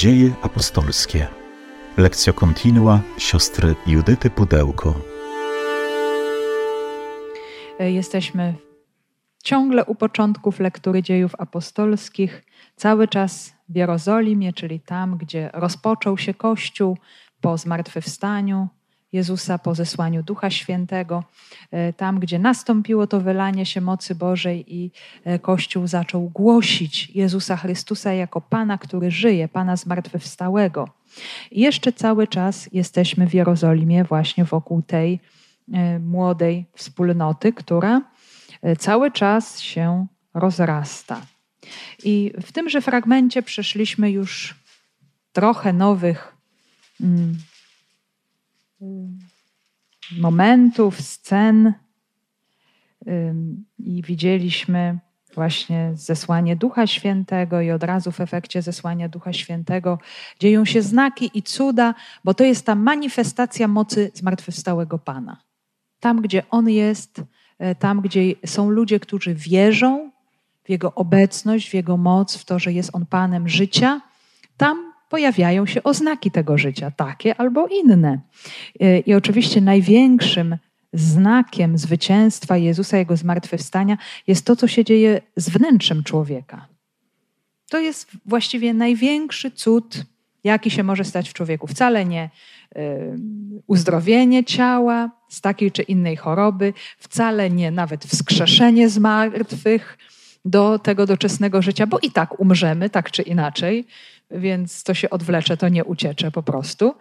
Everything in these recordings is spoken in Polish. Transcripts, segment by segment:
Dzieje apostolskie. Lekcja kontinua siostry Judyty Pudełko. Jesteśmy ciągle u początków lektury dziejów apostolskich, cały czas w Jerozolimie, czyli tam, gdzie rozpoczął się Kościół po zmartwychwstaniu Jezusa, po zesłaniu Ducha Świętego, e, tam, gdzie nastąpiło to wylanie się mocy Bożej i e, Kościół zaczął głosić Jezusa Chrystusa jako Pana, który żyje, Pana zmartwychwstałego. I jeszcze cały czas jesteśmy w Jerozolimie, właśnie wokół tej e, młodej wspólnoty, która cały czas się rozrasta. I w tymże fragmencie przeszliśmy już trochę nowych mm, momentów, scen i widzieliśmy właśnie zesłanie Ducha Świętego i od razu w efekcie zesłania Ducha Świętego dzieją się znaki i cuda, bo to jest ta manifestacja mocy zmartwychwstałego Pana. Tam, gdzie On jest, e, tam, gdzie są ludzie, którzy wierzą w Jego obecność, w Jego moc, w to, że jest On Panem życia, tam pojawiają się oznaki tego życia, takie albo inne. E, I oczywiście największym znakiem zwycięstwa Jezusa, Jego zmartwychwstania jest to, co się dzieje z wnętrzem człowieka. To jest właściwie największy cud, jaki się może stać w człowieku. Wcale nie y, uzdrowienie ciała z takiej czy innej choroby, wcale nie nawet wskrzeszenie zmartwych do tego doczesnego życia, bo i tak umrzemy, tak czy inaczej więc to się odwlecze, to nie uciecze po prostu.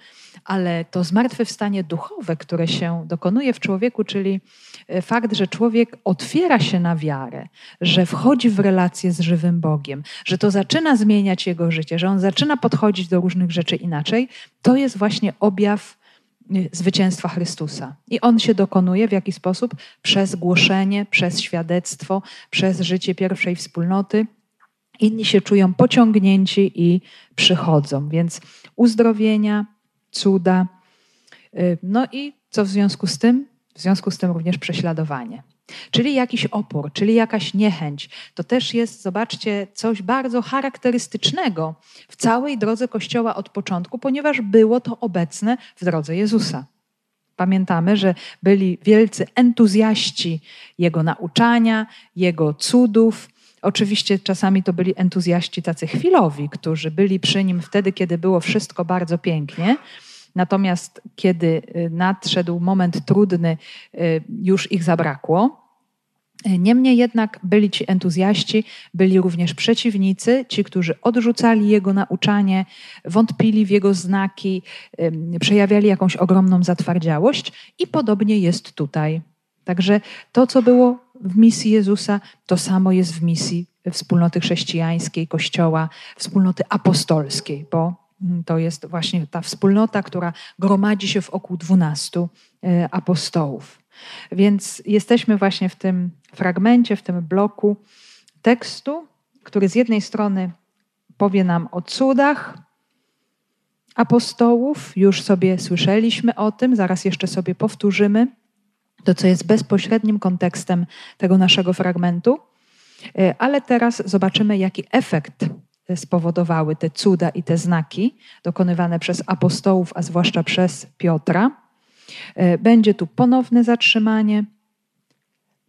Ale to zmartwychwstanie duchowe, które się dokonuje w człowieku, czyli e, fakt, że człowiek otwiera się na wiarę, że wchodzi w relację z żywym Bogiem, że to zaczyna zmieniać jego życie, że on zaczyna podchodzić do różnych rzeczy inaczej, to jest właśnie objaw e, zwycięstwa Chrystusa. I on się dokonuje w jaki sposób? Przez głoszenie, przez świadectwo, przez życie pierwszej wspólnoty Inni się czują pociągnięci i przychodzą. Więc uzdrowienia, cuda. Y, no i co w związku z tym? W związku z tym również prześladowanie. Czyli jakiś opór, czyli jakaś niechęć. To też jest, zobaczcie, coś bardzo charakterystycznego w całej drodze Kościoła od początku, ponieważ było to obecne w drodze Jezusa. Pamiętamy, że byli wielcy entuzjaści Jego nauczania, Jego cudów, Oczywiście czasami to byli entuzjaści tacy chwilowi, którzy byli przy nim wtedy, kiedy było wszystko bardzo pięknie. Natomiast kiedy y, nadszedł moment trudny, y, już ich zabrakło. Niemniej jednak byli ci entuzjaści, byli również przeciwnicy, ci, którzy odrzucali jego nauczanie, wątpili w jego znaki, przejawiali jakąś ogromną zatwardziałość i podobnie jest tutaj. Także to, co było w misji Jezusa, to samo jest w misji wspólnoty chrześcijańskiej, Kościoła, wspólnoty apostolskiej, bo to jest właśnie ta wspólnota, która gromadzi się wokół dwunastu e, apostołów. Więc jesteśmy właśnie w tym fragmencie, w tym bloku tekstu, który z jednej strony powie nam o cudach apostołów, już sobie słyszeliśmy o tym, zaraz jeszcze sobie powtórzymy to, co jest bezpośrednim kontekstem tego naszego fragmentu. E, ale teraz zobaczymy, jaki efekt spowodowały te cuda i te znaki dokonywane przez apostołów, a zwłaszcza przez Piotra. E, będzie tu ponowne zatrzymanie.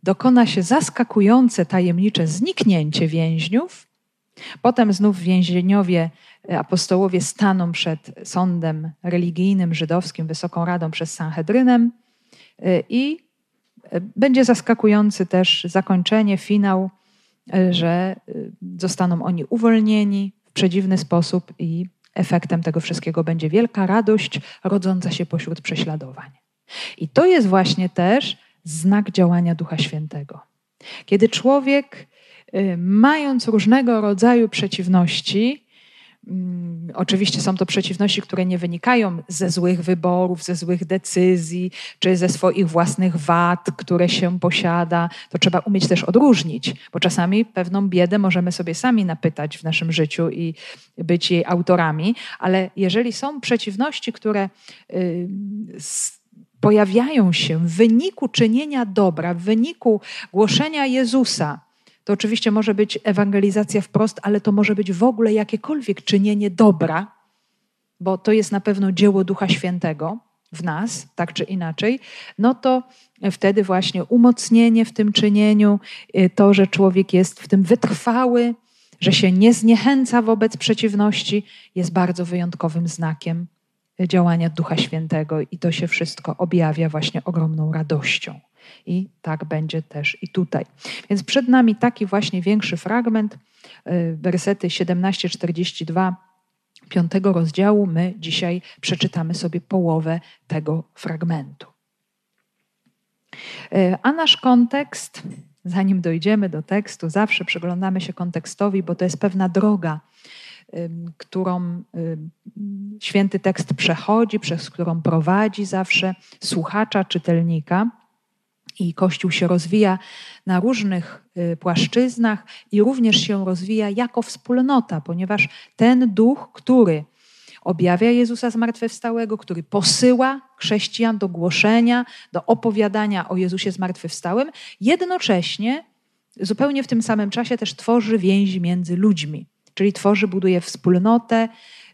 Dokona się zaskakujące, tajemnicze zniknięcie więźniów. Potem znów więzieniowie, e, apostołowie staną przed sądem religijnym żydowskim, Wysoką Radą przez Sanhedrynem i będzie zaskakujący też zakończenie, finał, że zostaną oni uwolnieni w przedziwny sposób i efektem tego wszystkiego będzie wielka radość rodząca się pośród prześladowań. I to jest właśnie też znak działania Ducha Świętego. Kiedy człowiek, y, mając różnego rodzaju przeciwności, oczywiście są to przeciwności, które nie wynikają ze złych wyborów, ze złych decyzji, czy ze swoich własnych wad, które się posiada. To trzeba umieć też odróżnić, bo czasami pewną biedę możemy sobie sami napytać w naszym życiu i być jej autorami, ale jeżeli są przeciwności, które y, pojawiają się w wyniku czynienia dobra, w wyniku głoszenia Jezusa, to oczywiście może być ewangelizacja wprost, ale to może być w ogóle jakiekolwiek czynienie dobra, bo to jest na pewno dzieło Ducha Świętego w nas, tak czy inaczej, no to wtedy właśnie umocnienie w tym czynieniu, y, to, że człowiek jest w tym wytrwały, że się nie zniechęca wobec przeciwności, jest bardzo wyjątkowym znakiem działania Ducha Świętego i to się wszystko objawia właśnie ogromną radością. I tak będzie też i tutaj. Więc przed nami taki właśnie większy fragment, y, wersety 17-42 piątego rozdziału. My dzisiaj przeczytamy sobie połowę tego fragmentu. Y, a nasz kontekst, zanim dojdziemy do tekstu, zawsze przyglądamy się kontekstowi, bo to jest pewna droga, którą święty tekst przechodzi, przez którą prowadzi zawsze słuchacza, czytelnika. I Kościół się rozwija na różnych y, płaszczyznach i również się rozwija jako wspólnota, ponieważ ten duch, który objawia Jezusa zmartwychwstałego, który posyła chrześcijan do głoszenia, do opowiadania o Jezusie zmartwychwstałym, jednocześnie zupełnie w tym samym czasie też tworzy więzi między ludźmi, czyli tworzy, buduje wspólnotę,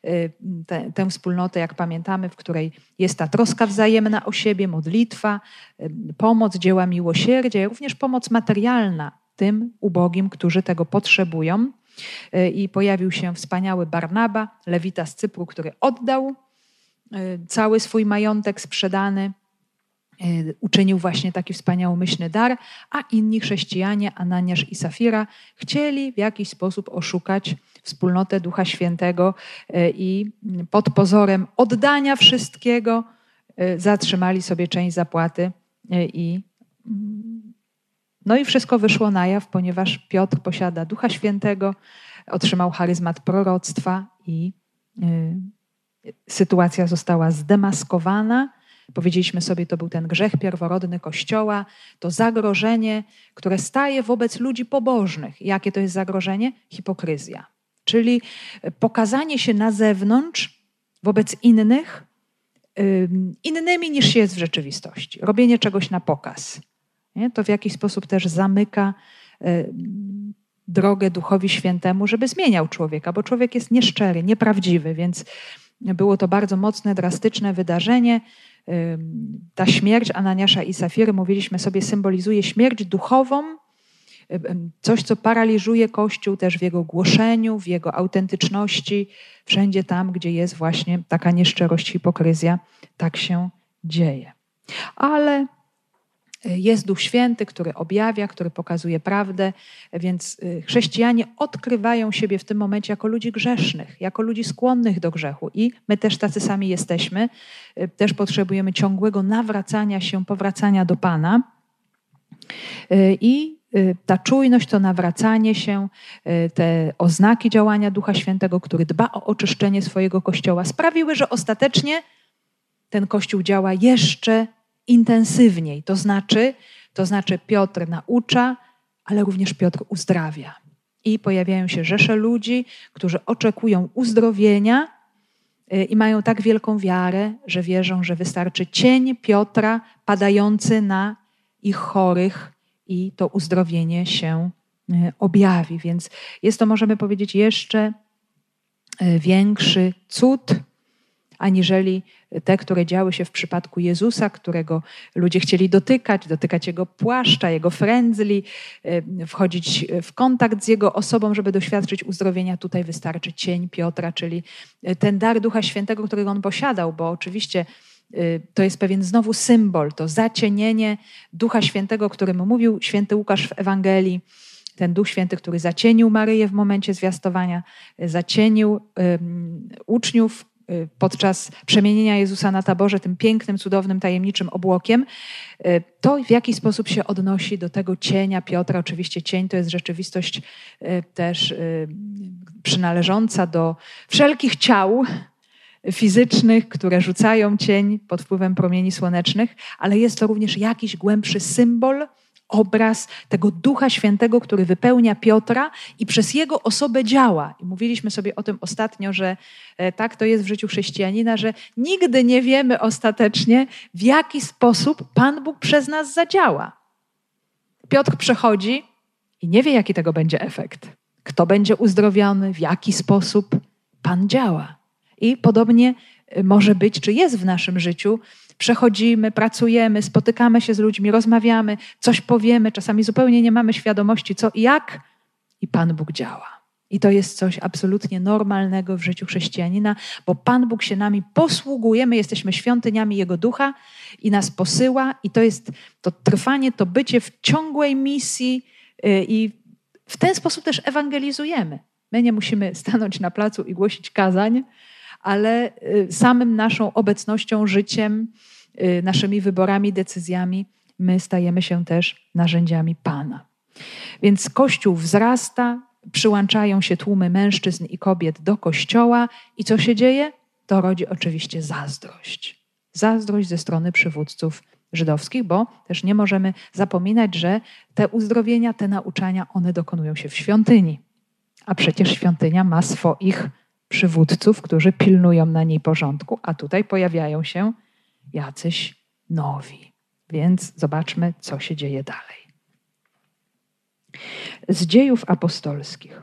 y, tę, tę wspólnotę, jak pamiętamy, w której jest ta troska wzajemna o siebie, modlitwa, y, pomoc, dzieła miłosierdzia, również pomoc materialna tym ubogim, którzy tego potrzebują. Y, I pojawił się wspaniały Barnaba, lewita z Cypru, który oddał cały swój majątek sprzedany uczynił właśnie taki wspaniałomyślny dar, a inni chrześcijanie, Ananiasz i Safira, chcieli w jakiś sposób oszukać wspólnotę Ducha Świętego e, i pod pozorem oddania wszystkiego e, zatrzymali sobie część zapłaty e, i no i wszystko wyszło na jaw, ponieważ Piotr posiada Ducha Świętego, otrzymał charyzmat proroctwa i sytuacja została zdemaskowana. Powiedzieliśmy sobie, to był ten grzech pierworodny Kościoła, to zagrożenie, które staje wobec ludzi pobożnych. Jakie to jest zagrożenie? Hipokryzja. Czyli pokazanie się na zewnątrz wobec innych innymi niż się jest w rzeczywistości. Robienie czegoś na pokaz. Nie? To w jakiś sposób też zamyka drogę Duchowi Świętemu, żeby zmieniał człowieka, bo człowiek jest nieszczery, nieprawdziwy, więc było to bardzo mocne, drastyczne wydarzenie. Ta śmierć Ananiasza i Safiry, mówiliśmy sobie, symbolizuje śmierć duchową, coś, co paraliżuje Kościół też w jego głoszeniu, w jego autentyczności, wszędzie tam, gdzie jest właśnie taka nieszczerość, hipokryzja, tak się dzieje. Ale e, jest Duch Święty, który objawia, który pokazuje prawdę, więc e, chrześcijanie odkrywają siebie w tym momencie jako ludzi grzesznych, jako ludzi skłonnych do grzechu i my też tacy sami jesteśmy. E, też potrzebujemy ciągłego nawracania się, powracania do Pana. I ta czujność, to nawracanie się, y, te oznaki działania Ducha Świętego, który dba o oczyszczenie swojego kościoła, sprawiły, że ostatecznie ten kościół działa jeszcze intensywniej. To znaczy, to znaczy Piotr naucza, ale również Piotr uzdrawia. I pojawiają się rzesze ludzi, którzy oczekują uzdrowienia y, i mają tak wielką wiarę, że wierzą, że wystarczy cień Piotra padający na ich chorych, i to uzdrowienie się e, objawi. Więc jest to, możemy powiedzieć, jeszcze e, większy cud, aniżeli te, które działy się w przypadku Jezusa, którego ludzie chcieli dotykać, dotykać Jego płaszcza, Jego frędzli, e, wchodzić w kontakt z Jego osobą, żeby doświadczyć uzdrowienia. Tutaj wystarczy cień Piotra, czyli ten dar Ducha Świętego, który On posiadał, bo oczywiście to jest pewien znowu symbol, to zacienienie Ducha Świętego, o którym mówił święty Łukasz w Ewangelii. Ten Duch Święty, który zacienił Maryję w momencie zwiastowania, y, zacienił um, uczniów y, podczas przemienienia Jezusa na taborze tym pięknym, cudownym, tajemniczym obłokiem, to w jaki sposób się odnosi do tego cienia Piotra. Oczywiście cień to jest rzeczywistość też przynależąca do wszelkich ciał, fizycznych, które rzucają cień pod wpływem promieni słonecznych, ale jest to również jakiś głębszy symbol, obraz tego Ducha Świętego, który wypełnia Piotra i przez jego osobę działa. I mówiliśmy sobie o tym ostatnio, że e, tak to jest w życiu chrześcijanina, że nigdy nie wiemy ostatecznie, w jaki sposób Pan Bóg przez nas zadziała. Piotr przechodzi i nie wie, jaki tego będzie efekt. Kto będzie uzdrowiony, w jaki sposób Pan działa. I podobnie y, może być, czy jest w naszym życiu. Przechodzimy, pracujemy, spotykamy się z ludźmi, rozmawiamy, coś powiemy, czasami zupełnie nie mamy świadomości, co i jak, i Pan Bóg działa. I to jest coś absolutnie normalnego w życiu chrześcijanina, bo Pan Bóg się nami posługuje, my jesteśmy świątyniami Jego ducha i nas posyła, i to jest to trwanie, to bycie w ciągłej misji, y, i w ten sposób też ewangelizujemy. My nie musimy stanąć na placu i głosić kazań, ale y, samym naszą obecnością, życiem, y, naszymi wyborami, decyzjami, my stajemy się też narzędziami Pana. Więc Kościół wzrasta, przyłączają się tłumy mężczyzn i kobiet do kościoła i co się dzieje? To rodzi oczywiście zazdrość. Zazdrość ze strony przywódców żydowskich, bo też nie możemy zapominać, że te uzdrowienia, te nauczania, one dokonują się w świątyni. A przecież świątynia ma swoich przywódców, którzy pilnują na niej porządku, a tutaj pojawiają się jacyś nowi. Więc zobaczmy, co się dzieje dalej. Z dziejów apostolskich.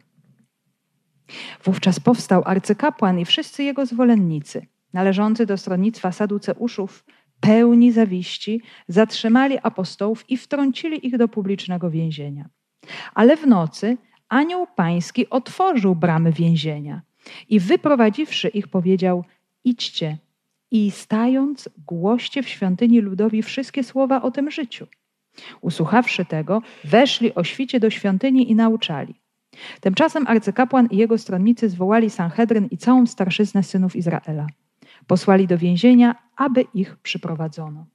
Wówczas powstał arcykapłan i wszyscy jego zwolennicy, należący do stronnictwa saduceuszów, pełni zawiści, zatrzymali apostołów i wtrącili ich do publicznego więzienia. Ale w nocy anioł pański otworzył bramy więzienia i wyprowadziwszy ich powiedział: Idźcie i stając, głoście w świątyni ludowi wszystkie słowa o tym życiu. Usłuchawszy tego, weszli o świcie do świątyni i nauczali. Tymczasem arcykapłan i jego stronnicy zwołali Sanhedryn i całą starszyznę synów Izraela. Posłali do więzienia, aby ich przyprowadzono.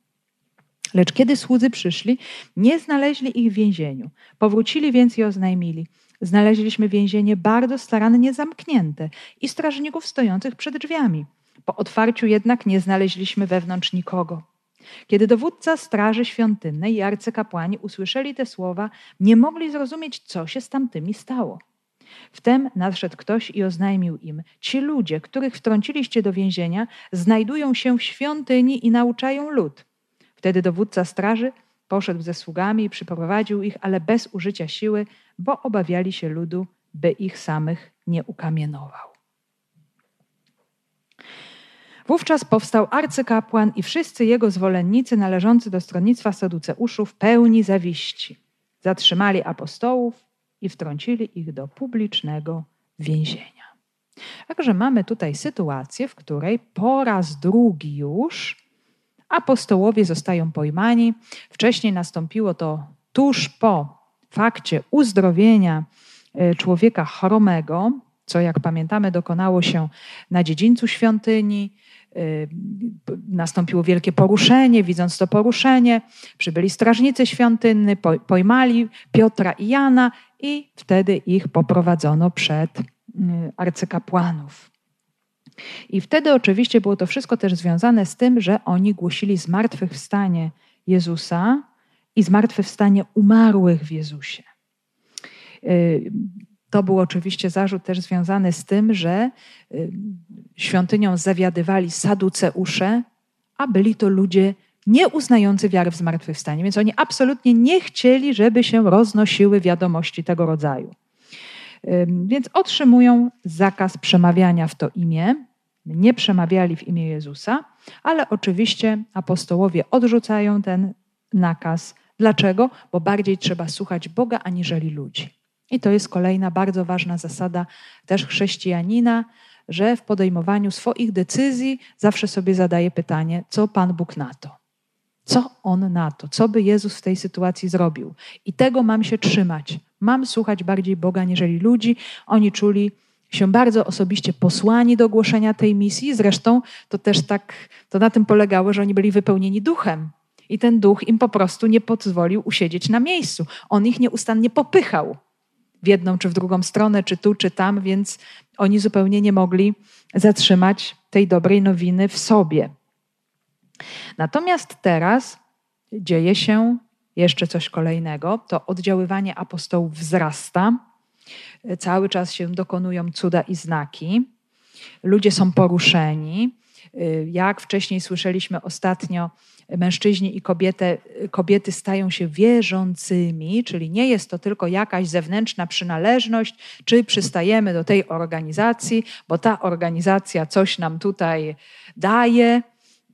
Lecz kiedy słudzy przyszli, nie znaleźli ich w więzieniu. Powrócili więc i oznajmili: Znaleźliśmy więzienie bardzo starannie zamknięte i strażników stojących przed drzwiami. Po otwarciu jednak nie znaleźliśmy wewnątrz nikogo. Kiedy dowódca straży świątynnej i arcykapłani usłyszeli te słowa, nie mogli zrozumieć, co się z tamtymi stało. Wtem nadszedł ktoś i oznajmił im: Ci ludzie, których wtrąciliście do więzienia, znajdują się w świątyni i nauczają lud. Wtedy dowódca straży poszedł ze sługami i przyprowadził ich, ale bez użycia siły, bo obawiali się ludu, by ich samych nie ukamienował. Wówczas powstał arcykapłan i wszyscy jego zwolennicy należący do stronnictwa Saduceuszów pełni zawiści. Zatrzymali apostołów i wtrącili ich do publicznego więzienia. Także mamy tutaj sytuację, w której po raz drugi już apostołowie zostają pojmani. Wcześniej nastąpiło to tuż po fakcie uzdrowienia e, człowieka chromego, co jak pamiętamy dokonało się na dziedzińcu świątyni. Y, nastąpiło wielkie poruszenie. Widząc to poruszenie, przybyli strażnicy świątynny, pojmali Piotra i Jana i wtedy ich poprowadzono przed y, arcykapłanów. I wtedy oczywiście było to wszystko też związane z tym, że oni głosili zmartwychwstanie Jezusa i zmartwychwstanie umarłych w Jezusie. Y, to był oczywiście zarzut też związany z tym, że y, świątynią zawiadywali saduceusze, a byli to ludzie nieuznający wiary w zmartwychwstanie. Więc oni absolutnie nie chcieli, żeby się roznosiły wiadomości tego rodzaju. Więc otrzymują zakaz przemawiania w to imię. Nie przemawiali w imię Jezusa, ale oczywiście apostołowie odrzucają ten nakaz. Dlaczego? Bo bardziej trzeba słuchać Boga aniżeli ludzi. I to jest kolejna bardzo ważna zasada też chrześcijanina, że w podejmowaniu swoich decyzji zawsze sobie zadaje pytanie, co Pan Bóg na to? Co On na to? Co by Jezus w tej sytuacji zrobił? I tego mam się trzymać. Mam słuchać bardziej Boga niżeli ludzi. Oni czuli się bardzo osobiście posłani do głoszenia tej misji. Zresztą to też tak, to na tym polegało, że oni byli wypełnieni duchem. I ten duch im po prostu nie pozwolił usiedzieć na miejscu. On ich nieustannie popychał w jedną czy w drugą stronę, czy tu, czy tam, więc oni zupełnie nie mogli zatrzymać tej dobrej nowiny w sobie. Natomiast teraz dzieje się jeszcze coś kolejnego. To oddziaływanie apostołów wzrasta. Cały czas się dokonują cuda i znaki. Ludzie są poruszeni. Y, jak wcześniej słyszeliśmy ostatnio, mężczyźni i kobiety, kobiety stają się wierzącymi, czyli nie jest to tylko jakaś zewnętrzna przynależność, czy przystajemy do tej organizacji, bo ta organizacja coś nam tutaj daje.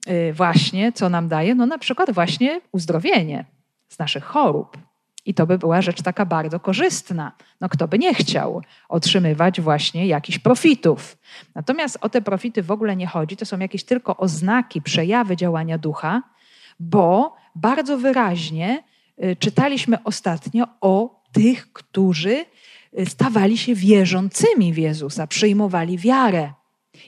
Y, właśnie, co nam daje? No na przykład właśnie uzdrowienie z naszych chorób. I to by była rzecz taka bardzo korzystna. No kto by nie chciał otrzymywać właśnie jakichś profitów. Natomiast o te profity w ogóle nie chodzi. To są jakieś tylko oznaki, przejawy działania ducha, bo bardzo wyraźnie y, czytaliśmy ostatnio o tych, którzy y, stawali się wierzącymi w Jezusa, przyjmowali wiarę.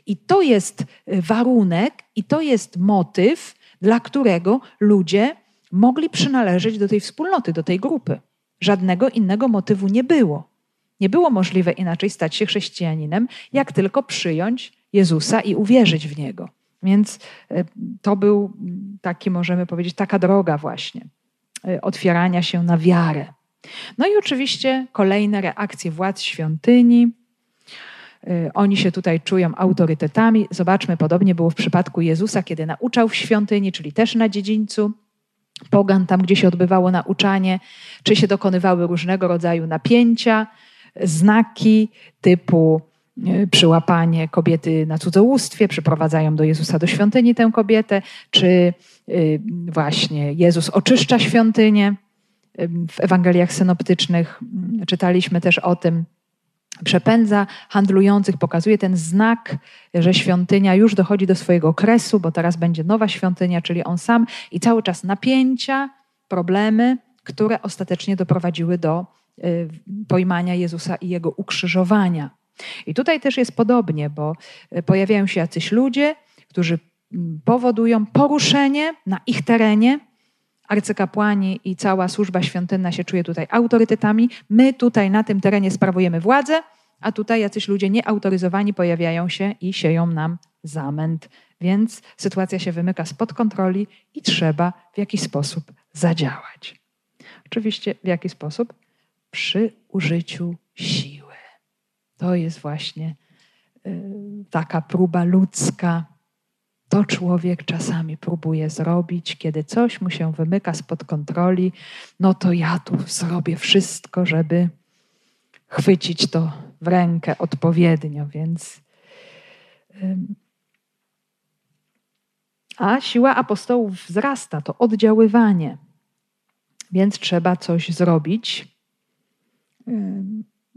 I to jest y, warunek, i to jest motyw, dla którego ludzie mogli przynależeć do tej wspólnoty, do tej grupy. Żadnego innego motywu nie było. Nie było możliwe inaczej stać się chrześcijaninem, jak tylko przyjąć Jezusa i uwierzyć w Niego. Więc e, to był taki, możemy powiedzieć, taka droga właśnie e, otwierania się na wiarę. No i oczywiście kolejne reakcje władz świątyni. E, oni się tutaj czują autorytetami. Zobaczmy, podobnie było w przypadku Jezusa, kiedy nauczał w świątyni, czyli też na dziedzińcu pogan, tam gdzie się odbywało nauczanie, czy się dokonywały różnego rodzaju napięcia, znaki typu e, przyłapanie kobiety na cudzołóstwie, przyprowadzają do Jezusa do świątyni tę kobietę, czy e, właśnie Jezus oczyszcza świątynię. W Ewangeliach synoptycznych mm, czytaliśmy też o tym, przepędza handlujących, pokazuje ten znak, że świątynia już dochodzi do swojego kresu, bo teraz będzie nowa świątynia, czyli on sam, i cały czas napięcia, problemy, które ostatecznie doprowadziły do y, pojmania Jezusa i jego ukrzyżowania. I tutaj też jest podobnie, bo y, pojawiają się jacyś ludzie, którzy mm, powodują poruszenie na ich terenie. Arcykapłani i cała służba świątynna się czuje tutaj autorytetami. My tutaj na tym terenie sprawujemy władzę, a tutaj jacyś ludzie nieautoryzowani pojawiają się i sieją nam zamęt. Więc sytuacja się wymyka spod kontroli i trzeba w jakiś sposób zadziałać. Oczywiście w jaki sposób? Przy użyciu siły. To jest właśnie y, taka próba ludzka. To człowiek czasami próbuje zrobić, kiedy coś mu się wymyka spod kontroli, no to ja tu zrobię wszystko, żeby chwycić to w rękę odpowiednio, więc. A siła apostołów wzrasta, to oddziaływanie. Więc trzeba coś zrobić.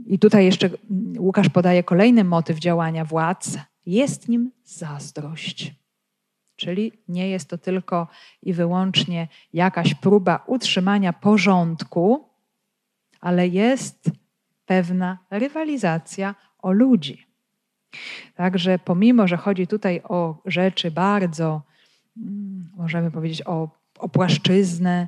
I tutaj jeszcze Łukasz podaje kolejny motyw działania władz. Jest nim zazdrość. Czyli nie jest to tylko i wyłącznie jakaś próba utrzymania porządku, ale jest pewna rywalizacja o ludzi. Także pomimo, że chodzi tutaj o rzeczy bardzo, mm, możemy powiedzieć, o, o płaszczyznę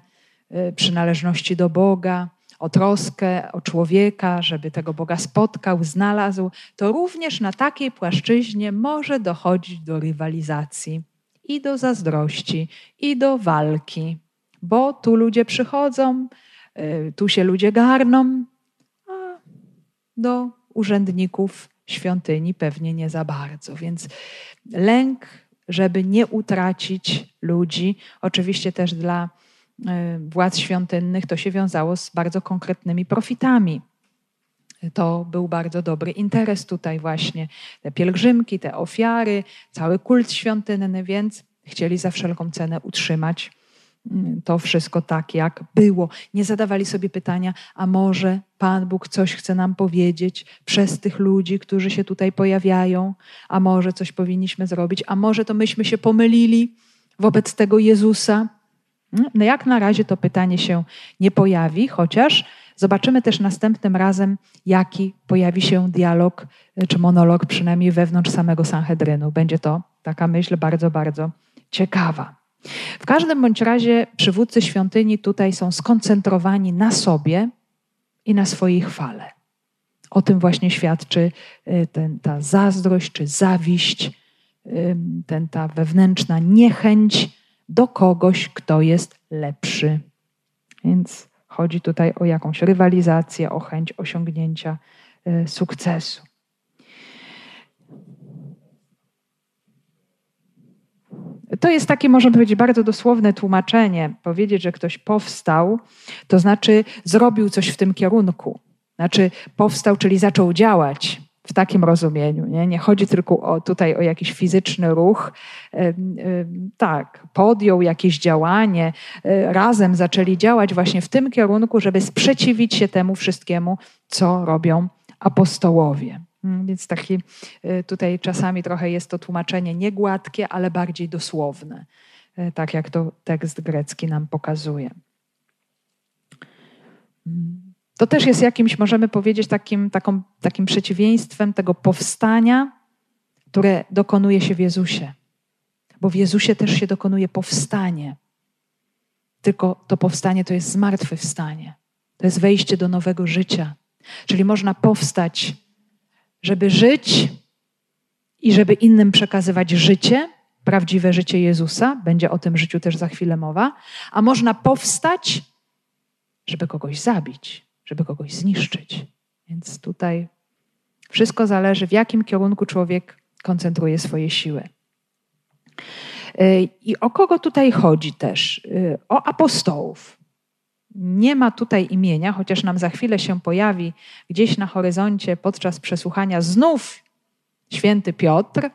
y, przynależności do Boga, o troskę o człowieka, żeby tego Boga spotkał, znalazł, to również na takiej płaszczyźnie może dochodzić do rywalizacji i do zazdrości, i do walki, bo tu ludzie przychodzą, y, tu się ludzie garną, do urzędników świątyni pewnie nie za bardzo. Więc lęk, żeby nie utracić ludzi, oczywiście też dla e, władz świątynnych to się wiązało z bardzo konkretnymi profitami. To był bardzo dobry interes tutaj właśnie. Te pielgrzymki, te ofiary, cały kult świątynny, więc chcieli za wszelką cenę utrzymać to wszystko tak, jak było. Nie zadawali sobie pytania, a może Pan Bóg coś chce nam powiedzieć przez tych ludzi, którzy się tutaj pojawiają, a może coś powinniśmy zrobić, a może to myśmy się pomylili wobec tego Jezusa. No jak na razie to pytanie się nie pojawi, chociaż zobaczymy też następnym razem, jaki pojawi się dialog czy monolog, przynajmniej wewnątrz samego Sanhedrynu. Będzie to taka myśl bardzo, bardzo ciekawa. W każdym bądź razie przywódcy świątyni tutaj są skoncentrowani na sobie i na swojej chwale. O tym właśnie świadczy y, ten, ta zazdrość czy zawiść, ten, ta wewnętrzna niechęć do kogoś, kto jest lepszy. Więc chodzi tutaj o jakąś rywalizację, o chęć osiągnięcia y, sukcesu. To jest takie, można powiedzieć, bardzo dosłowne tłumaczenie. Powiedzieć, że ktoś powstał, to znaczy zrobił coś w tym kierunku. Znaczy powstał, czyli zaczął działać w takim rozumieniu. Nie, nie chodzi tylko o, tutaj o jakiś fizyczny ruch. Tak, podjął jakieś działanie, e, razem zaczęli działać właśnie w tym kierunku, żeby sprzeciwić się temu wszystkiemu, co robią apostołowie. Mm, więc taki e, tutaj czasami trochę jest to tłumaczenie niegładkie, ale bardziej dosłowne, e, tak jak to tekst grecki nam pokazuje. To też jest jakimś, możemy powiedzieć, takim, taką, takim przeciwieństwem tego powstania, które dokonuje się w Jezusie. Bo w Jezusie też się dokonuje powstanie. Tylko to powstanie to jest zmartwychwstanie. To jest wejście do nowego życia. Czyli można powstać, żeby żyć i żeby innym przekazywać życie, prawdziwe życie Jezusa. Będzie o tym życiu też za chwilę mowa. A można powstać, żeby kogoś zabić żeby kogoś zniszczyć. Więc tutaj wszystko zależy, w jakim kierunku człowiek koncentruje swoje siły. Y, I o kogo tutaj chodzi też? Y, o apostołów. Nie ma tutaj imienia, chociaż nam za chwilę się pojawi gdzieś na horyzoncie podczas przesłuchania znów święty Piotr,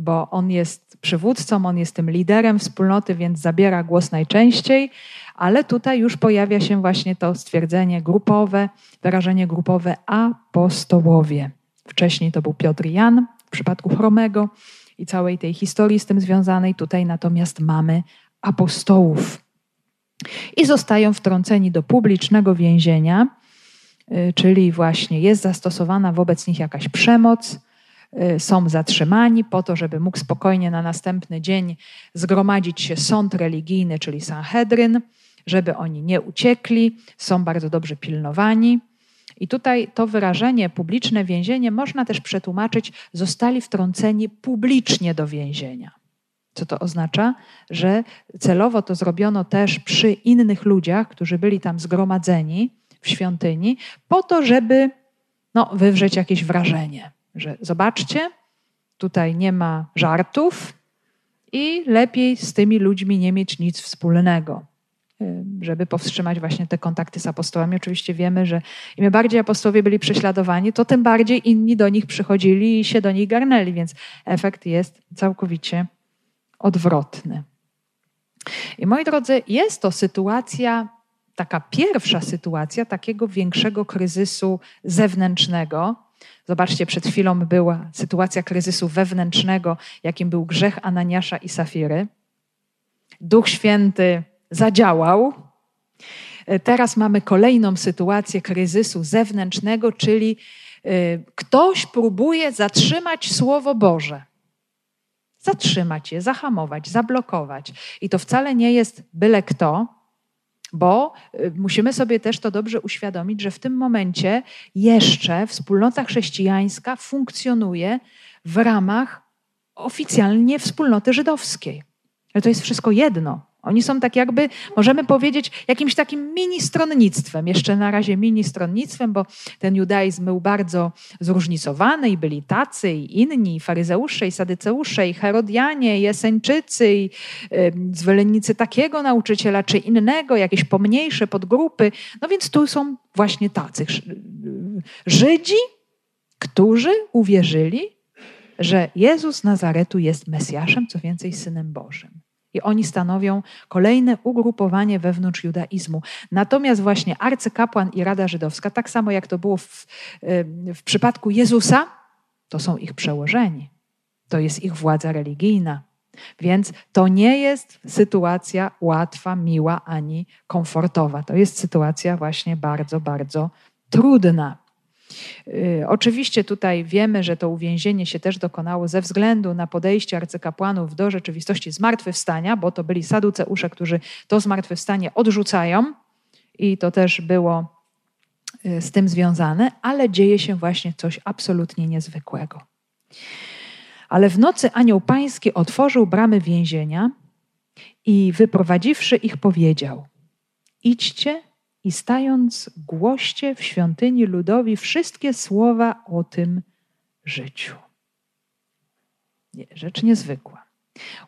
bo on jest przywódcą, on jest tym liderem wspólnoty, więc zabiera głos najczęściej, ale tutaj już pojawia się właśnie to stwierdzenie grupowe, wyrażenie grupowe apostołowie. Wcześniej to był Piotr Jan w przypadku Chromego i całej tej historii z tym związanej. Tutaj natomiast mamy apostołów. I zostają wtrąceni do publicznego więzienia, y, czyli właśnie jest zastosowana wobec nich jakaś przemoc, są zatrzymani po to, żeby mógł spokojnie na następny dzień zgromadzić się sąd religijny, czyli Sanhedryn, żeby oni nie uciekli, są bardzo dobrze pilnowani. I tutaj to wyrażenie publiczne więzienie można też przetłumaczyć, zostali wtrąceni publicznie do więzienia. Co to oznacza? Że celowo to zrobiono też przy innych ludziach, którzy byli tam zgromadzeni w świątyni, po to, żeby no, wywrzeć jakieś wrażenie, że zobaczcie, tutaj nie ma żartów i lepiej z tymi ludźmi nie mieć nic wspólnego. Y, żeby powstrzymać właśnie te kontakty z apostołami. Oczywiście wiemy, że im bardziej apostołowie byli prześladowani, to tym bardziej inni do nich przychodzili i się do nich garnęli, więc efekt jest całkowicie odwrotny. I moi drodzy, jest to sytuacja, taka pierwsza sytuacja takiego większego kryzysu zewnętrznego. Zobaczcie, przed chwilą była sytuacja kryzysu wewnętrznego, jakim był grzech Ananiasza i Safiry. Duch Święty zadziałał. E, teraz mamy kolejną sytuację kryzysu zewnętrznego, czyli e, ktoś próbuje zatrzymać Słowo Boże. Zatrzymać je, zahamować, zablokować. I to wcale nie jest byle kto, bo e, musimy sobie też to dobrze uświadomić, że w tym momencie jeszcze wspólnota chrześcijańska funkcjonuje w ramach oficjalnie wspólnoty żydowskiej. Ale to jest wszystko jedno. Oni są tak jakby, możemy powiedzieć, jakimś takim mini stronnictwem, jeszcze na razie mini stronnictwem, bo ten judaizm był bardzo zróżnicowany i byli tacy i inni, i faryzeusze, i sadyceusze, i herodianie, i i y, zwolennicy takiego nauczyciela czy innego, jakieś pomniejsze podgrupy. No więc tu są właśnie tacy Żydzi, którzy uwierzyli, że Jezus Nazaretu jest Mesjaszem, co więcej, Synem Bożym. I oni stanowią kolejne ugrupowanie wewnątrz judaizmu. Natomiast właśnie arcykapłan i Rada Żydowska, tak samo jak to było w, w przypadku Jezusa, to są ich przełożeni. To jest ich władza religijna. Więc to nie jest sytuacja łatwa, miła ani komfortowa. To jest sytuacja właśnie bardzo, bardzo trudna. Y, oczywiście tutaj wiemy, że to uwięzienie się też dokonało ze względu na podejście arcykapłanów do rzeczywistości zmartwychwstania, bo to byli saduceusze, którzy to zmartwychwstanie odrzucają i to też było y, z tym związane, ale dzieje się właśnie coś absolutnie niezwykłego. Ale w nocy anioł pański otworzył bramy więzienia i wyprowadziwszy ich powiedział: Idźcie i stając głoście w świątyni ludowi wszystkie słowa o tym życiu. Nie, rzecz niezwykła.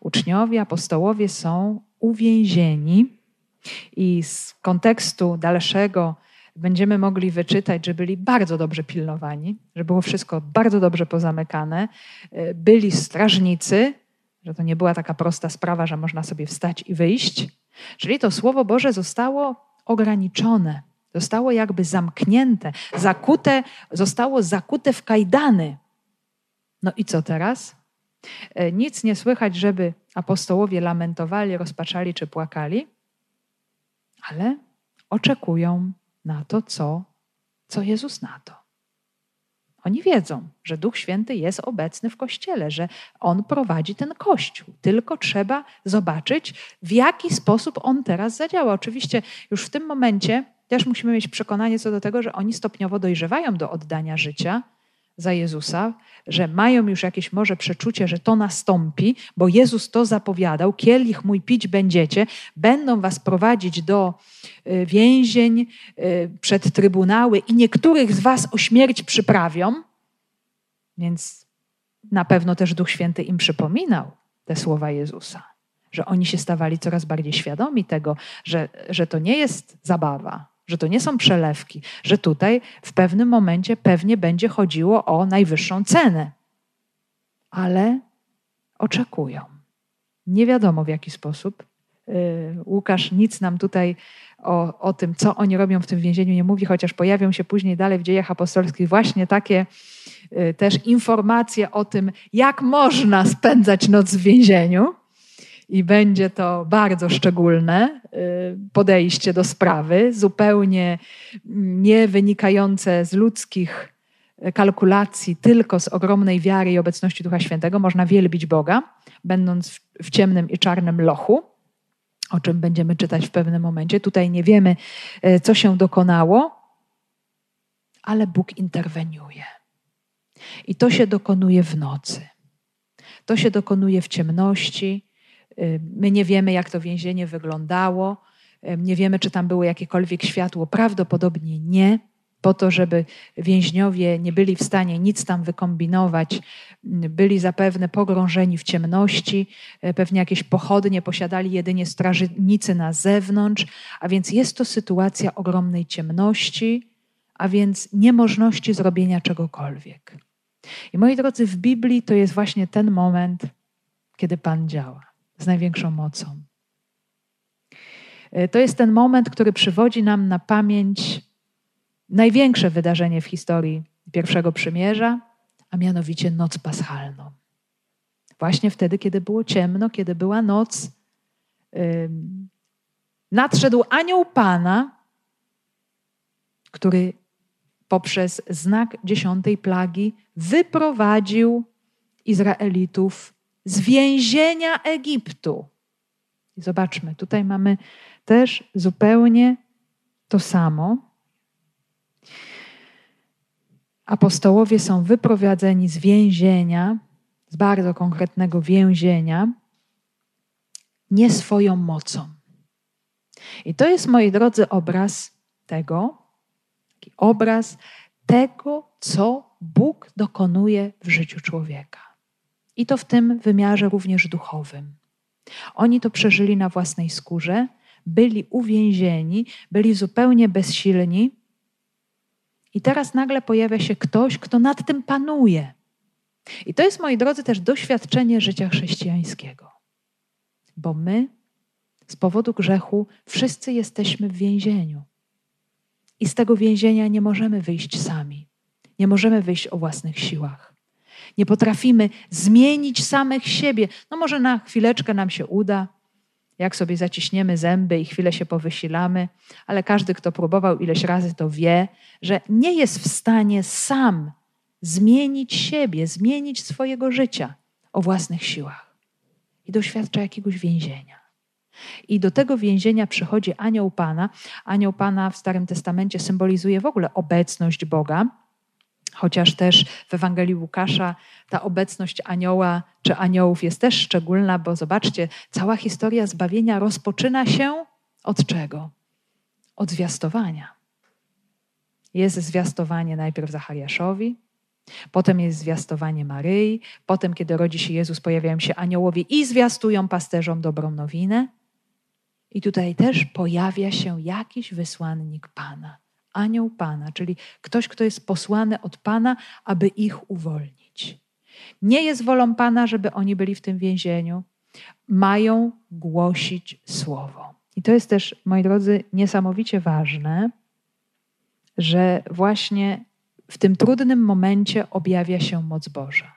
Uczniowie, apostołowie są uwięzieni i z kontekstu dalszego będziemy mogli wyczytać, że byli bardzo dobrze pilnowani, że było wszystko bardzo dobrze pozamykane. Byli strażnicy, że to nie była taka prosta sprawa, że można sobie wstać i wyjść. Czyli to Słowo Boże zostało ograniczone, zostało jakby zamknięte, zakute, zostało zakute w kajdany. No i co teraz? E, nic nie słychać, żeby apostołowie lamentowali, rozpaczali czy płakali, ale oczekują na to, co, co Jezus na to. Oni wiedzą, że Duch Święty jest obecny w Kościele, że On prowadzi ten Kościół. Tylko trzeba zobaczyć, w jaki sposób On teraz zadziała. Oczywiście już w tym momencie też musimy mieć przekonanie co do tego, że oni stopniowo dojrzewają do oddania życia za Jezusa, że mają już jakieś może przeczucie, że to nastąpi, bo Jezus to zapowiadał, kielich mój pić będziecie, będą was prowadzić do y, więzień, y, przed trybunały i niektórych z was o śmierć przyprawią. Więc na pewno też Duch Święty im przypominał te słowa Jezusa, że oni się stawali coraz bardziej świadomi tego, że, że to nie jest zabawa, że to nie są przelewki, że tutaj w pewnym momencie pewnie będzie chodziło o najwyższą cenę. Ale oczekują. Nie wiadomo w jaki sposób. Y, Łukasz nic nam tutaj o, o tym, co oni robią w tym więzieniu, nie mówi, chociaż pojawią się później dalej w dziejach apostolskich właśnie takie y, też informacje o tym, jak można spędzać noc w więzieniu i będzie to bardzo szczególne y, podejście do sprawy, zupełnie nie wynikające z ludzkich kalkulacji, tylko z ogromnej wiary i obecności Ducha Świętego. Można wielbić Boga, będąc w ciemnym i czarnym lochu, o czym będziemy czytać w pewnym momencie. Tutaj nie wiemy, y, co się dokonało, ale Bóg interweniuje. I to się dokonuje w nocy. To się dokonuje w ciemności, my nie wiemy, jak to więzienie wyglądało, nie wiemy, czy tam było jakiekolwiek światło. Prawdopodobnie nie, po to, żeby więźniowie nie byli w stanie nic tam wykombinować, byli zapewne pogrążeni w ciemności, pewnie jakieś pochodnie posiadali jedynie strażnicy na zewnątrz, a więc jest to sytuacja ogromnej ciemności, a więc niemożności zrobienia czegokolwiek. I moi drodzy, w Biblii to jest właśnie ten moment, kiedy Pan działa z największą mocą. E, to jest ten moment, który przywodzi nam na pamięć największe wydarzenie w historii pierwszego przymierza, a mianowicie noc paschalną. Właśnie wtedy, kiedy było ciemno, kiedy była noc, nadszedł anioł Pana, który poprzez znak dziesiątej plagi wyprowadził Izraelitów z więzienia Egiptu. I zobaczmy, tutaj mamy też zupełnie to samo. Apostołowie są wyprowadzeni z więzienia, z bardzo konkretnego więzienia, nie swoją mocą. I to jest, moi drodzy, obraz tego, obraz tego, co Bóg dokonuje w życiu człowieka. I to w tym wymiarze również duchowym. Oni to przeżyli na własnej skórze, byli uwięzieni, byli zupełnie bezsilni. I teraz nagle pojawia się ktoś, kto nad tym panuje. I to jest, moi drodzy, też doświadczenie życia chrześcijańskiego. Bo my z powodu grzechu wszyscy jesteśmy w więzieniu. I z tego więzienia nie możemy wyjść sami. Nie możemy wyjść o własnych siłach. Nie potrafimy zmienić samych siebie. No może na chwileczkę nam się uda, jak sobie zaciśniemy zęby i chwilę się powysilamy, ale każdy, kto próbował ileś razy, to wie, że nie jest w stanie sam zmienić siebie, zmienić swojego życia o własnych siłach. I doświadcza jakiegoś więzienia. I do tego więzienia przychodzi anioł Pana. Anioł Pana w Starym Testamencie symbolizuje w ogóle obecność Boga. Chociaż też w Ewangelii Łukasza ta obecność anioła czy aniołów jest też szczególna, bo zobaczcie, cała historia zbawienia rozpoczyna się od czego? Od zwiastowania. Jest zwiastowanie najpierw Zachariaszowi, Potem jest zwiastowanie Maryi, potem, kiedy rodzi się Jezus, pojawiają się aniołowie i zwiastują pasterzom dobrą nowinę. I tutaj też pojawia się jakiś wysłannik Pana, anioł Pana, czyli ktoś, kto jest posłany od Pana, aby ich uwolnić. Nie jest wolą Pana, żeby oni byli w tym więzieniu. Mają głosić słowo. I to jest też, moi drodzy, niesamowicie ważne, że właśnie w tym trudnym momencie objawia się moc Boża.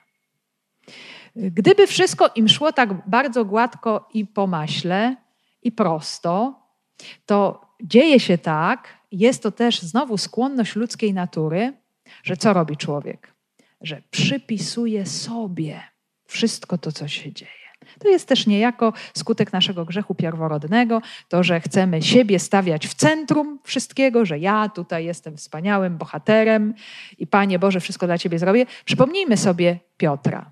Gdyby wszystko im szło tak bardzo gładko i po maśle i prosto, to dzieje się tak, jest to też znowu skłonność ludzkiej natury, że co robi człowiek? Że przypisuje sobie wszystko to, co się dzieje. To jest też niejako skutek naszego grzechu pierworodnego, to, że chcemy siebie stawiać w centrum wszystkiego, że ja tutaj jestem wspaniałym bohaterem i Panie Boże, wszystko dla Ciebie zrobię. Przypomnijmy sobie Piotra,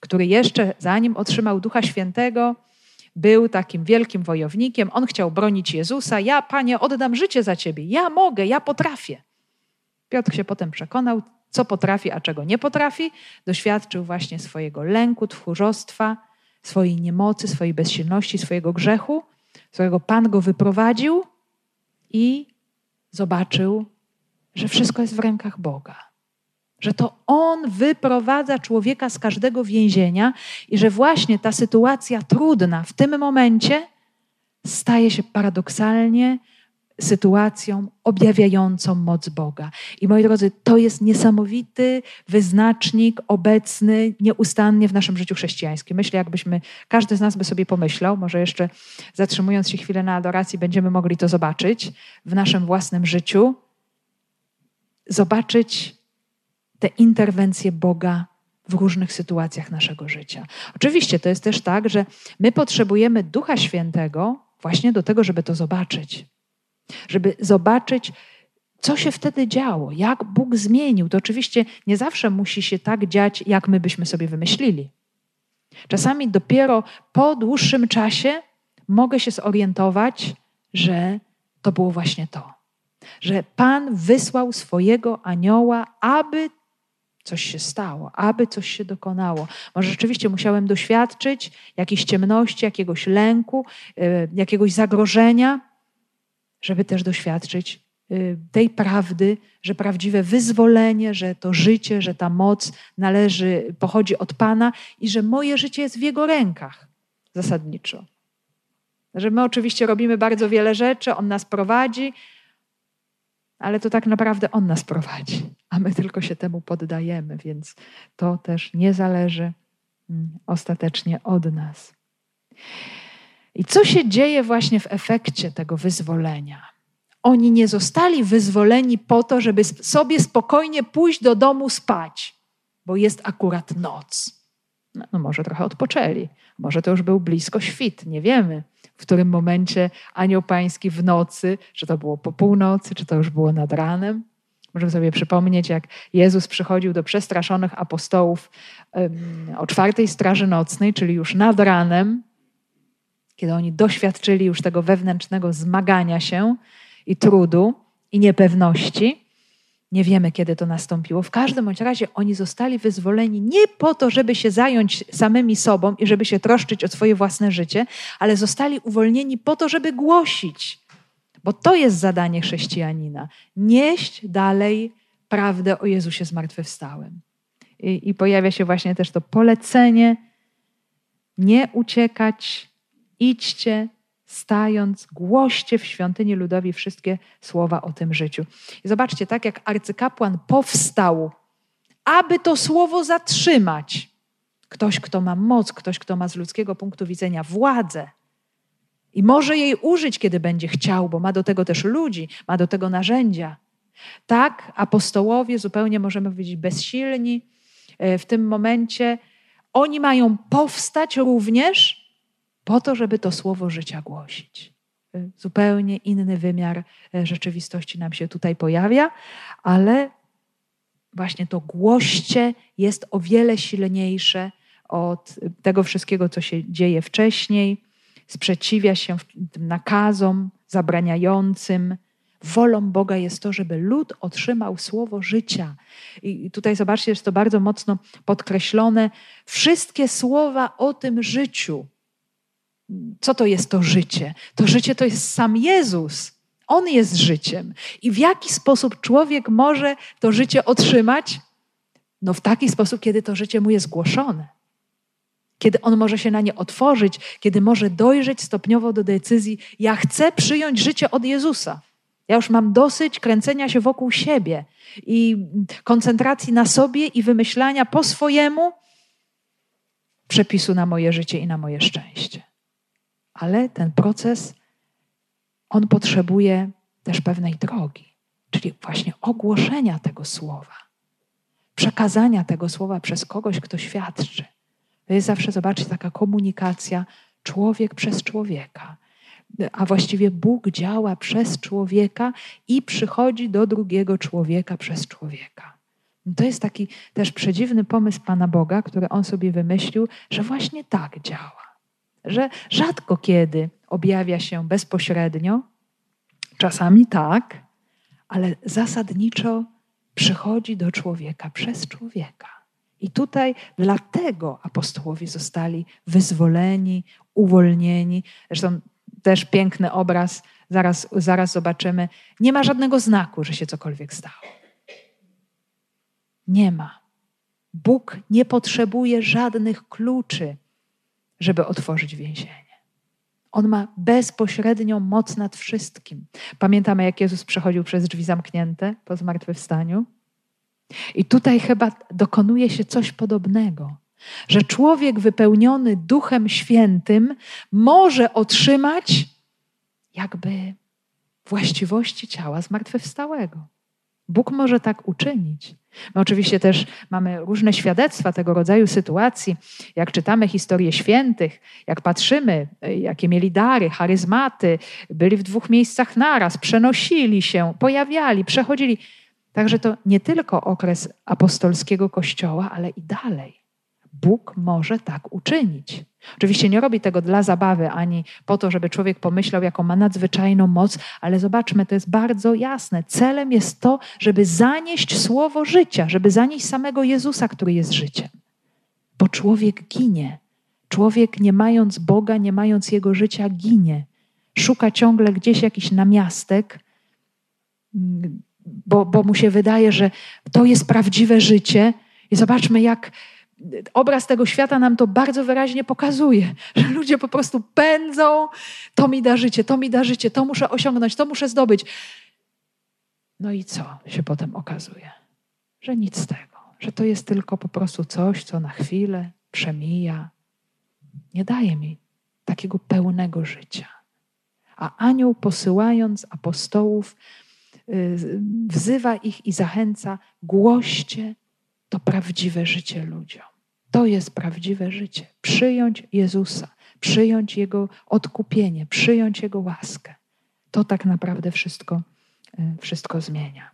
który jeszcze zanim otrzymał Ducha Świętego, był takim wielkim wojownikiem. On chciał bronić Jezusa. Ja, Panie, oddam życie za Ciebie. Ja mogę, ja potrafię. Piotr się potem przekonał, co potrafi, a czego nie potrafi. Doświadczył właśnie swojego lęku, tchórzostwa, swojej niemocy, swojej bezsilności, swojego grzechu, którego Pan go wyprowadził i zobaczył, że wszystko jest w rękach Boga. Że to On wyprowadza człowieka z każdego więzienia i że właśnie ta sytuacja trudna w tym momencie staje się paradoksalnie sytuacją objawiającą moc Boga. I moi drodzy, to jest niesamowity wyznacznik obecny nieustannie w naszym życiu chrześcijańskim. Myślę, jakbyśmy, każdy z nas by sobie pomyślał, może jeszcze zatrzymując się chwilę na adoracji, będziemy mogli to zobaczyć w naszym własnym życiu, zobaczyć te interwencje Boga w różnych sytuacjach naszego życia. Oczywiście to jest też tak, że my potrzebujemy Ducha Świętego właśnie do tego, żeby to zobaczyć żeby zobaczyć, co się wtedy działo, jak Bóg zmienił. To oczywiście nie zawsze musi się tak dziać, jak my byśmy sobie wymyślili. Czasami dopiero po dłuższym czasie mogę się zorientować, że to było właśnie to. Że Pan wysłał swojego anioła, aby coś się stało, aby coś się dokonało. Może rzeczywiście musiałem doświadczyć jakiejś ciemności, jakiegoś lęku, y, jakiegoś zagrożenia, żeby też doświadczyć y, tej prawdy, że prawdziwe wyzwolenie, że to życie, że ta moc należy, pochodzi od Pana i że moje życie jest w Jego rękach zasadniczo. Że my oczywiście robimy bardzo wiele rzeczy, On nas prowadzi, ale to tak naprawdę On nas prowadzi, a my tylko się temu poddajemy, więc to też nie zależy mm, ostatecznie od nas. I co się dzieje właśnie w efekcie tego wyzwolenia? Oni nie zostali wyzwoleni po to, żeby sobie spokojnie pójść do domu spać, bo jest akurat noc. No, no może trochę odpoczęli, może to już był blisko świt, nie wiemy, w którym momencie anioł pański w nocy, czy to było po północy, czy to już było nad ranem. Możemy sobie przypomnieć, jak Jezus przychodził do przestraszonych apostołów o czwartej straży nocnej, czyli już nad ranem, kiedy oni doświadczyli już tego wewnętrznego zmagania się i trudu i niepewności. Nie wiemy, kiedy to nastąpiło. W każdym bądź razie oni zostali wyzwoleni nie po to, żeby się zająć samymi sobą i żeby się troszczyć o swoje własne życie, ale zostali uwolnieni po to, żeby głosić. Bo to jest zadanie chrześcijanina nieść dalej prawdę o Jezusie zmartwychwstałym. I, I pojawia się właśnie też to polecenie nie uciekać idźcie, stając, głoście w świątyni ludowi wszystkie słowa o tym życiu. I zobaczcie, tak jak arcykapłan powstał, aby to słowo zatrzymać. Ktoś, kto ma moc, ktoś, kto ma z ludzkiego punktu widzenia władzę i może jej użyć, kiedy będzie chciał, bo ma do tego też ludzi, ma do tego narzędzia. Tak, apostołowie zupełnie możemy powiedzieć bezsilni e, w tym momencie. Oni mają powstać również po to, żeby to słowo życia głosić. Y, zupełnie inny wymiar e, rzeczywistości nam się tutaj pojawia, ale właśnie to głoście jest o wiele silniejsze od tego wszystkiego, co się dzieje wcześniej, sprzeciwia się tym nakazom zabraniającym, Wolą Boga jest to, żeby lud otrzymał słowo życia. I tutaj zobaczcie, jest to bardzo mocno podkreślone. Wszystkie słowa o tym życiu. Co to jest to życie? To życie to jest sam Jezus. On jest życiem. I w jaki sposób człowiek może to życie otrzymać? No w taki sposób, kiedy to życie mu jest głoszone. Kiedy on może się na nie otworzyć, kiedy może dojrzeć stopniowo do decyzji: Ja chcę przyjąć życie od Jezusa. Ja już mam dosyć kręcenia się wokół siebie i koncentracji na sobie i wymyślania po swojemu przepisu na moje życie i na moje szczęście. Ale ten proces, on potrzebuje też pewnej drogi, czyli właśnie ogłoszenia tego słowa, przekazania tego słowa przez kogoś, kto świadczy. To jest zawsze, zobaczcie, taka komunikacja człowiek przez człowieka a właściwie Bóg działa przez człowieka i przychodzi do drugiego człowieka przez człowieka. To jest taki też przedziwny pomysł Pana Boga, który on sobie wymyślił, że właśnie tak działa. Że rzadko kiedy objawia się bezpośrednio, czasami tak, ale zasadniczo przychodzi do człowieka przez człowieka. I tutaj dlatego apostołowie zostali wyzwoleni, uwolnieni. Zresztą też piękny obraz, zaraz, zaraz zobaczymy. Nie ma żadnego znaku, że się cokolwiek stało. Nie ma. Bóg nie potrzebuje żadnych kluczy, żeby otworzyć więzienie. On ma bezpośrednią moc nad wszystkim. Pamiętamy, jak Jezus przechodził przez drzwi zamknięte po zmartwychwstaniu? I tutaj chyba dokonuje się coś podobnego. Że człowiek wypełniony Duchem Świętym może otrzymać jakby właściwości ciała zmartwychwstałego. Bóg może tak uczynić. My oczywiście też mamy różne świadectwa tego rodzaju sytuacji. Jak czytamy historię świętych, jak patrzymy, jakie mieli dary, charyzmaty, byli w dwóch miejscach naraz, przenosili się, pojawiali, przechodzili. Także to nie tylko okres apostolskiego kościoła, ale i dalej. Bóg może tak uczynić. Oczywiście nie robi tego dla zabawy, ani po to, żeby człowiek pomyślał, jaką ma nadzwyczajną moc, ale zobaczmy, to jest bardzo jasne. Celem jest to, żeby zanieść słowo życia, żeby zanieść samego Jezusa, który jest życiem. Bo człowiek ginie. Człowiek, nie mając Boga, nie mając jego życia, ginie. Szuka ciągle gdzieś jakiś namiastek, bo, bo mu się wydaje, że to jest prawdziwe życie. I zobaczmy, jak obraz tego świata nam to bardzo wyraźnie pokazuje, że ludzie po prostu pędzą, to mi da życie, to mi da życie, to muszę osiągnąć, to muszę zdobyć. No i co się potem okazuje? Że nic z tego, że to jest tylko po prostu coś, co na chwilę przemija, nie daje mi takiego pełnego życia. A anioł posyłając apostołów, y, wzywa ich i zachęca: głoście to prawdziwe życie ludziom. To jest prawdziwe życie. Przyjąć Jezusa, przyjąć Jego odkupienie, przyjąć Jego łaskę. To tak naprawdę wszystko, e, wszystko zmienia.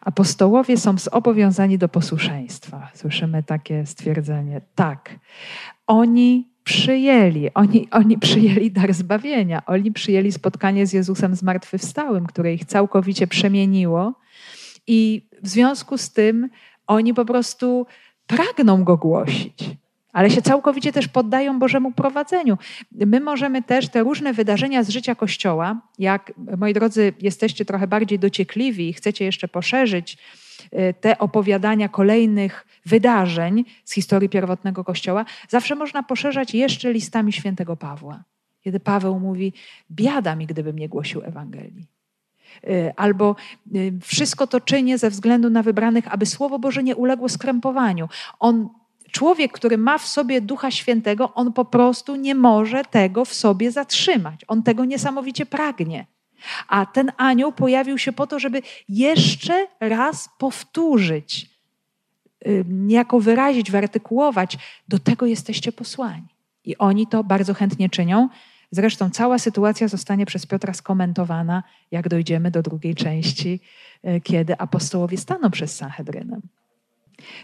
Apostołowie są zobowiązani do posłuszeństwa. Słyszymy takie stwierdzenie. Tak. Oni przyjęli, oni, oni przyjęli dar zbawienia, oni przyjęli spotkanie z Jezusem zmartwychwstałym, które ich całkowicie przemieniło i w związku z tym oni po prostu pragną go głosić, ale się całkowicie też poddają Bożemu prowadzeniu. My możemy też te różne wydarzenia z życia Kościoła, jak moi drodzy, jesteście trochę bardziej dociekliwi i chcecie jeszcze poszerzyć y, te opowiadania kolejnych wydarzeń z historii pierwotnego Kościoła, zawsze można poszerzać jeszcze listami świętego Pawła. Kiedy Paweł mówi: Biada mi, gdybym nie głosił Ewangelii. Y, albo y, wszystko to czynię ze względu na wybranych, aby Słowo Boże nie uległo skrępowaniu. On, człowiek, który ma w sobie Ducha Świętego, on po prostu nie może tego w sobie zatrzymać. On tego niesamowicie pragnie. A ten anioł pojawił się po to, żeby jeszcze raz powtórzyć, y, niejako wyrazić, wyartykułować, do tego jesteście posłani. I oni to bardzo chętnie czynią. Zresztą cała sytuacja zostanie przez Piotra skomentowana, jak dojdziemy do drugiej części, e, kiedy apostołowie staną przez Sanhedrynem.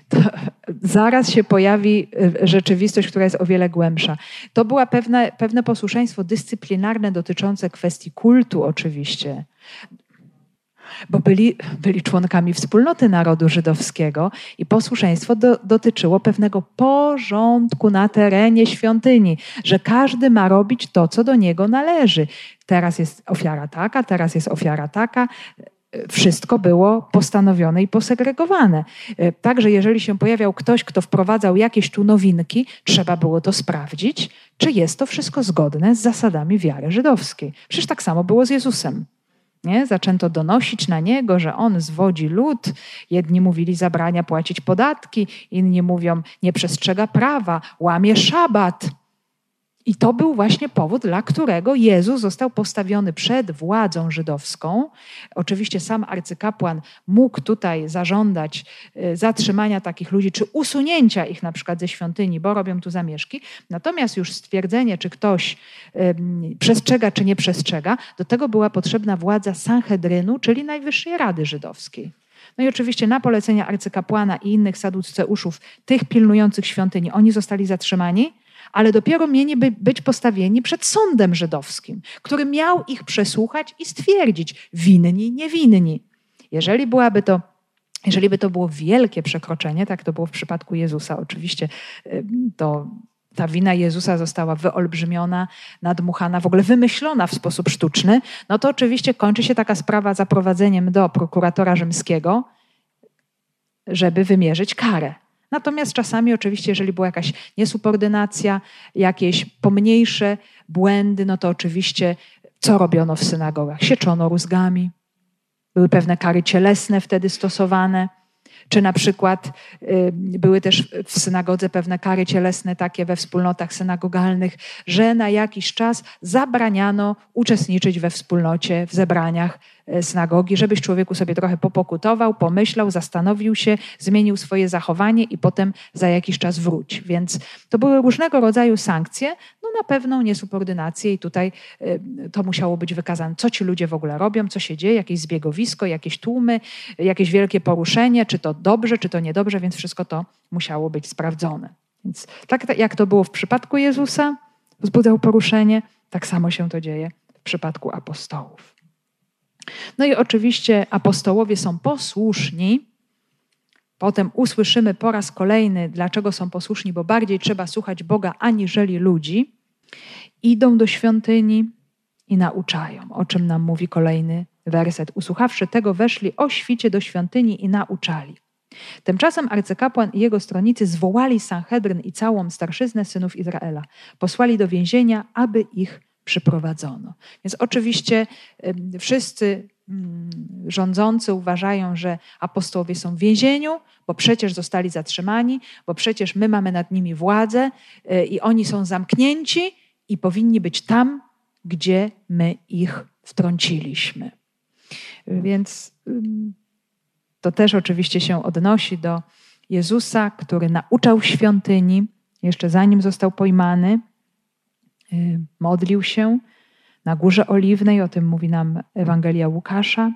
To zaraz się pojawi y, rzeczywistość, która jest o wiele głębsza. To było pewne, pewne posłuszeństwo dyscyplinarne dotyczące kwestii kultu, oczywiście bo byli, byli członkami wspólnoty narodu żydowskiego i posłuszeństwo do, dotyczyło pewnego porządku na terenie świątyni, że każdy ma robić to, co do niego należy. Teraz jest ofiara taka, teraz jest ofiara taka wszystko było postanowione i posegregowane. Także jeżeli się pojawiał ktoś, kto wprowadzał jakieś tu nowinki, trzeba było to sprawdzić, czy jest to wszystko zgodne z zasadami wiary żydowskiej. Przecież tak samo było z Jezusem. Nie? Zaczęto donosić na niego, że on zwodzi lud. Jedni mówili zabrania płacić podatki, inni mówią nie przestrzega prawa, łamie szabat. I to był właśnie powód, dla którego Jezus został postawiony przed władzą żydowską. Oczywiście sam arcykapłan mógł tutaj zażądać y, zatrzymania takich ludzi, czy usunięcia ich na przykład ze świątyni, bo robią tu zamieszki. Natomiast już stwierdzenie, czy ktoś przestrzega, czy nie przestrzega, do tego była potrzebna władza Sanhedrynu, czyli Najwyższej Rady Żydowskiej. No i oczywiście na polecenie arcykapłana i innych saduceuszów, tych pilnujących świątyni, oni zostali zatrzymani ale dopiero mieli być postawieni przed sądem żydowskim, który miał ich przesłuchać i stwierdzić winni, niewinni. Jeżeli byłaby to jeżeli by to było wielkie przekroczenie, tak to było w przypadku Jezusa, oczywiście to ta wina Jezusa została wyolbrzymiona, nadmuchana, w ogóle wymyślona w sposób sztuczny, no to oczywiście kończy się taka sprawa zaprowadzeniem do prokuratora rzymskiego, żeby wymierzyć karę. Natomiast czasami oczywiście, jeżeli była jakaś niesubordynacja, jakieś pomniejsze błędy, no to oczywiście co robiono w synagogach? Sieczono rózgami. Były pewne kary cielesne wtedy stosowane. Czy na przykład y, były też w synagodze pewne kary cielesne, takie we wspólnotach synagogalnych, że na jakiś czas zabraniano uczestniczyć we wspólnocie, w zebraniach synagogi, żebyś człowieku sobie trochę popokutował, pomyślał, zastanowił się, zmienił swoje zachowanie i potem za jakiś czas wróć. Więc to były różnego rodzaju sankcje, no na pewną niesubordynację i tutaj e, to musiało być wykazane, co ci ludzie w ogóle robią, co się dzieje, jakieś zbiegowisko, jakieś tłumy, jakieś wielkie poruszenie, czy to dobrze, czy to niedobrze, więc wszystko to musiało być sprawdzone. Więc tak jak to było w przypadku Jezusa, wzbudzał poruszenie, tak samo się to dzieje w przypadku apostołów. No i oczywiście apostołowie są posłuszni. Potem usłyszymy po raz kolejny, dlaczego są posłuszni, bo bardziej trzeba słuchać Boga aniżeli ludzi. Idą do świątyni i nauczają, o czym nam mówi kolejny werset. Usłuchawszy tego, weszli o świcie do świątyni i nauczali. Tymczasem arcykapłan i jego stronnicy zwołali Sanhedryn i całą starszyznę synów Izraela. Posłali do więzienia, aby ich przyprowadzono. Więc oczywiście wszyscy mm, rządzący uważają, że apostołowie są w więzieniu, bo przecież zostali zatrzymani, bo przecież my mamy nad nimi władzę y, i oni są zamknięci i powinni być tam, gdzie my ich wtrąciliśmy. Więc to też oczywiście się odnosi do Jezusa, który nauczał świątyni, jeszcze zanim został pojmany, modlił się na Górze Oliwnej, o tym mówi nam Ewangelia Łukasza,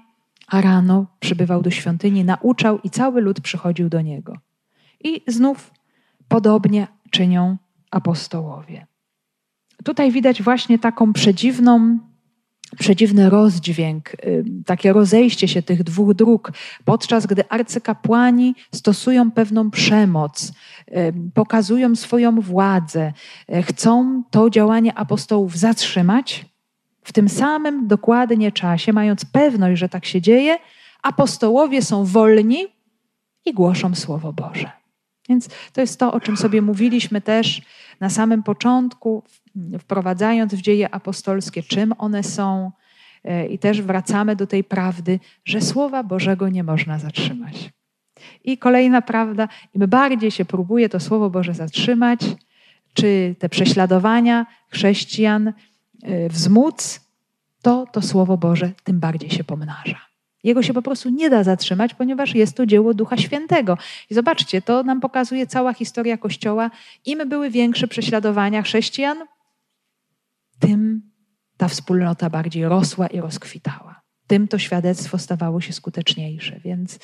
a rano przybywał do świątyni, nauczał i cały lud przychodził do niego. I znów podobnie czynią apostołowie. Tutaj widać właśnie taką przedziwną przedziwny rozdźwięk, y, takie rozejście się tych dwóch dróg, podczas gdy arcykapłani stosują pewną przemoc, y, pokazują swoją władzę, y, chcą to działanie apostołów zatrzymać, w tym samym dokładnie czasie, mając pewność, że tak się dzieje, apostołowie są wolni i głoszą Słowo Boże. Więc to jest to, o czym sobie mówiliśmy też na samym początku, wprowadzając w dzieje apostolskie, czym one są. E, I też wracamy do tej prawdy, że Słowa Bożego nie można zatrzymać. I kolejna prawda, im bardziej się próbuje to Słowo Boże zatrzymać, czy te prześladowania chrześcijan e, wzmóc, to to Słowo Boże tym bardziej się pomnaża. Jego się po prostu nie da zatrzymać, ponieważ jest to dzieło Ducha Świętego. I zobaczcie, to nam pokazuje cała historia Kościoła. Im były większe prześladowania chrześcijan, tym ta wspólnota bardziej rosła i rozkwitała. tym to świadectwo stawało się skuteczniejsze. Więc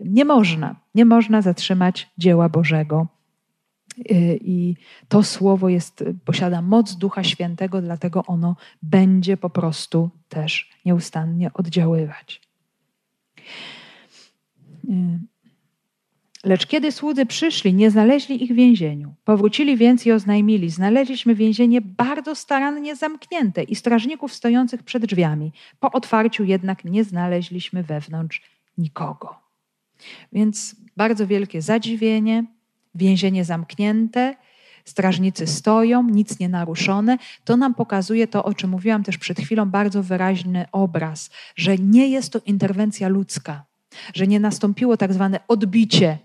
nie można, nie można zatrzymać dzieła Bożego. I to słowo jest, posiada moc Ducha Świętego, dlatego ono będzie po prostu też nieustannie oddziaływać. Lecz kiedy słudzy przyszli, nie znaleźli ich w więzieniu. Powrócili więc i oznajmili: Znaleźliśmy więzienie bardzo starannie zamknięte i strażników stojących przed drzwiami. Po otwarciu jednak nie znaleźliśmy wewnątrz nikogo. Więc bardzo wielkie zadziwienie, więzienie zamknięte, strażnicy stoją, nic nie naruszone. To nam pokazuje to, o czym mówiłam też przed chwilą, bardzo wyraźny obraz, że nie jest to interwencja ludzka, że nie nastąpiło tak zwane odbicie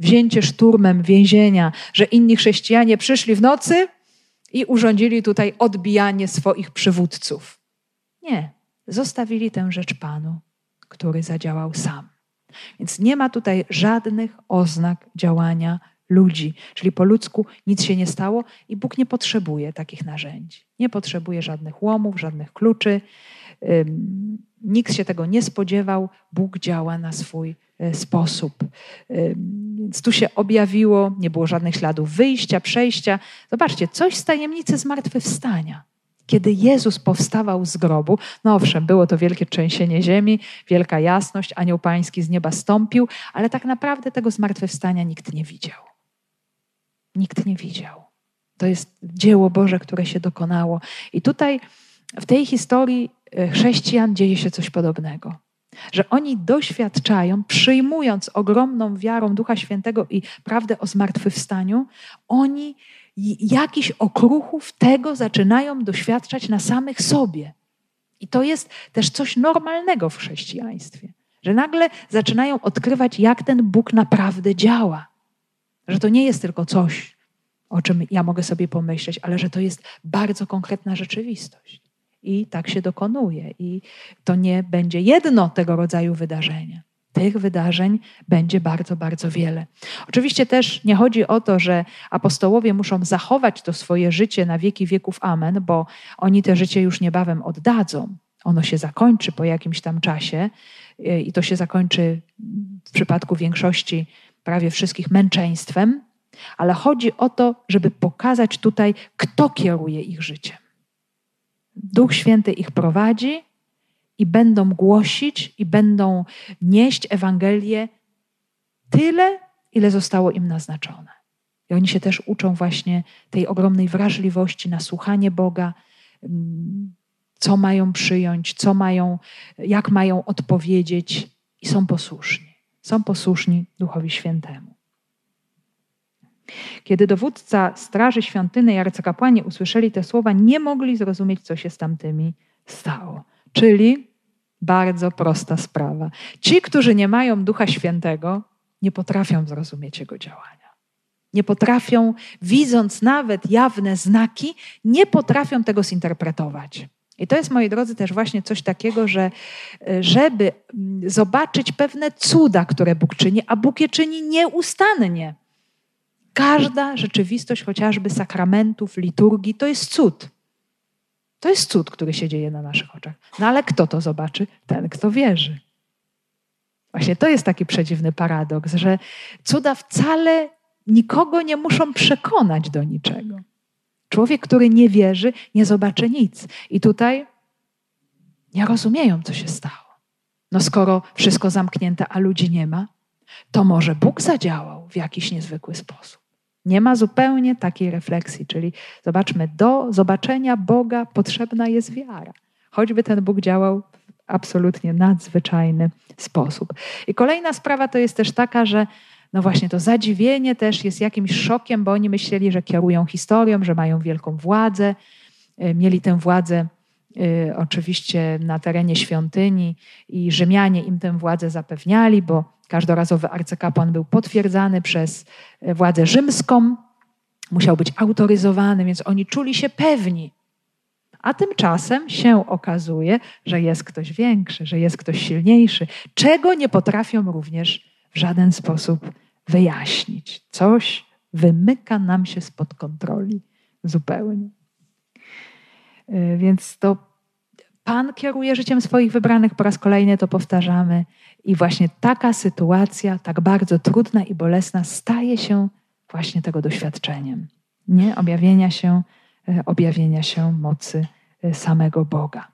wzięcie szturmem więzienia, że inni chrześcijanie przyszli w nocy i urządzili tutaj odbijanie swoich przywódców. Nie, zostawili tę rzecz Panu, który zadziałał sam. Więc nie ma tutaj żadnych oznak działania ludzi, czyli po ludzku nic się nie stało i Bóg nie potrzebuje takich narzędzi. Nie potrzebuje żadnych łomów, żadnych kluczy. Nikt się tego nie spodziewał. Bóg działa na swój sposób. Więc tu się objawiło, nie było żadnych śladów wyjścia, przejścia. Zobaczcie, coś z tajemnicy zmartwychwstania. Kiedy Jezus powstawał z grobu, no owszem, było to wielkie trzęsienie ziemi, wielka jasność, anioł pański z nieba stąpił, ale tak naprawdę tego zmartwychwstania nikt nie widział. Nikt nie widział. To jest dzieło Boże, które się dokonało. I tutaj w tej historii e, chrześcijan dzieje się coś podobnego że oni doświadczają, przyjmując ogromną wiarą Ducha Świętego i prawdę o zmartwychwstaniu, oni jakichś okruchów tego zaczynają doświadczać na samych sobie. I to jest też coś normalnego w chrześcijaństwie, że nagle zaczynają odkrywać, jak ten Bóg naprawdę działa. Że to nie jest tylko coś, o czym ja mogę sobie pomyśleć, ale że to jest bardzo konkretna rzeczywistość. I tak się dokonuje. I to nie będzie jedno tego rodzaju wydarzenie. Tych wydarzeń będzie bardzo, bardzo wiele. Oczywiście też nie chodzi o to, że apostołowie muszą zachować to swoje życie na wieki wieków. Amen, bo oni te życie już niebawem oddadzą. Ono się zakończy po jakimś tam czasie y, i to się zakończy w przypadku większości prawie wszystkich męczeństwem, ale chodzi o to, żeby pokazać tutaj, kto kieruje ich życiem. Duch Święty ich prowadzi i będą głosić i będą nieść Ewangelię tyle, ile zostało im naznaczone. I oni się też uczą właśnie tej ogromnej wrażliwości na słuchanie Boga, mm, co mają przyjąć, co mają, jak mają odpowiedzieć i są posłuszni. Są posłuszni Duchowi Świętemu. Kiedy dowódca Straży Świątyny i arcykapłani usłyszeli te słowa, nie mogli zrozumieć, co się z tamtymi stało. Czyli bardzo prosta sprawa. Ci, którzy nie mają Ducha Świętego, nie potrafią zrozumieć Jego działania. Nie potrafią, widząc nawet jawne znaki, nie potrafią tego zinterpretować. I to jest, moi drodzy, też właśnie coś takiego, że żeby zobaczyć pewne cuda, które Bóg czyni, a Bóg je czyni nieustannie. Każda rzeczywistość, chociażby sakramentów, liturgii, to jest cud. To jest cud, który się dzieje na naszych oczach. No ale kto to zobaczy? Ten, kto wierzy. Właśnie to jest taki przedziwny paradoks, że cuda wcale nikogo nie muszą przekonać do niczego. Człowiek, który nie wierzy, nie zobaczy nic. I tutaj nie rozumieją, co się stało. No skoro wszystko zamknięte, a ludzi nie ma, to może Bóg zadziałał w jakiś niezwykły sposób. Nie ma zupełnie takiej refleksji, czyli zobaczmy, do zobaczenia Boga potrzebna jest wiara. Choćby ten Bóg działał w absolutnie nadzwyczajny sposób. I kolejna sprawa to jest też taka, że no właśnie to zadziwienie też jest jakimś szokiem, bo oni myśleli, że kierują historią, że mają wielką władzę. Y, mieli tę władzę y, oczywiście na terenie świątyni i Rzymianie im tę władzę zapewniali, bo Każdorazowy arcykapłan był potwierdzany przez e, władzę rzymską, musiał być autoryzowany, więc oni czuli się pewni. A tymczasem się okazuje, że jest ktoś większy, że jest ktoś silniejszy, czego nie potrafią również w żaden sposób wyjaśnić. Coś wymyka nam się spod kontroli zupełnie. E, więc to Pan kieruje życiem swoich wybranych, po raz kolejny to powtarzamy. I właśnie taka sytuacja, tak bardzo trudna i bolesna, staje się właśnie tego doświadczeniem. Nie objawienia się, e, objawienia się mocy e, samego Boga.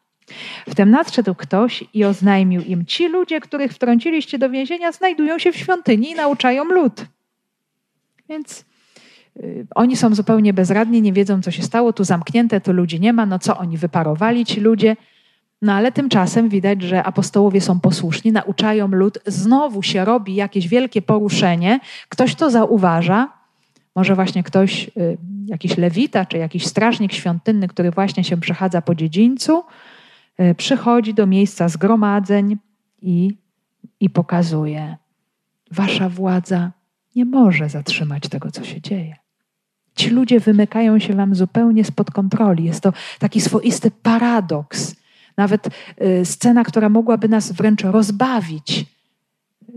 Wtem nadszedł ktoś i oznajmił im: Ci ludzie, których wtrąciliście do więzienia, znajdują się w świątyni i nauczają lud. Więc y, oni są zupełnie bezradni, nie wiedzą, co się stało. Tu zamknięte, tu ludzi nie ma. No co oni wyparowali, ci ludzie? No ale tymczasem widać, że apostołowie są posłuszni, nauczają lud, znowu się robi jakieś wielkie poruszenie, ktoś to zauważa, może właśnie ktoś, y, jakiś lewita czy jakiś strażnik świątynny, który właśnie się przechadza po dziedzińcu, y, przychodzi do miejsca zgromadzeń i, i pokazuje: Wasza władza nie może zatrzymać tego, co się dzieje. Ci ludzie wymykają się wam zupełnie spod kontroli. Jest to taki swoisty paradoks nawet y, scena, która mogłaby nas wręcz rozbawić,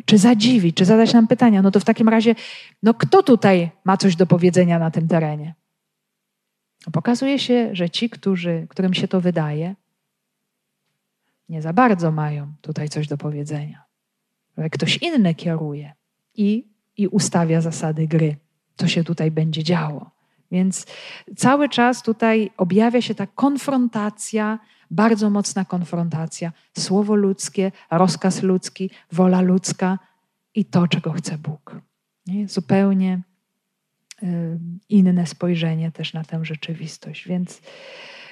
czy zadziwić, czy zadać nam pytania. No to w takim razie, no kto tutaj ma coś do powiedzenia na tym terenie? Pokazuje się, że ci, którzy, którym się to wydaje, nie za bardzo mają tutaj coś do powiedzenia. Ktoś inny kieruje i, i ustawia zasady gry, co się tutaj będzie działo. Więc cały czas tutaj objawia się ta konfrontacja bardzo mocna konfrontacja. Słowo ludzkie, rozkaz ludzki, wola ludzka i to, czego chce Bóg. Nie? Zupełnie y, inne spojrzenie też na tę rzeczywistość. Więc,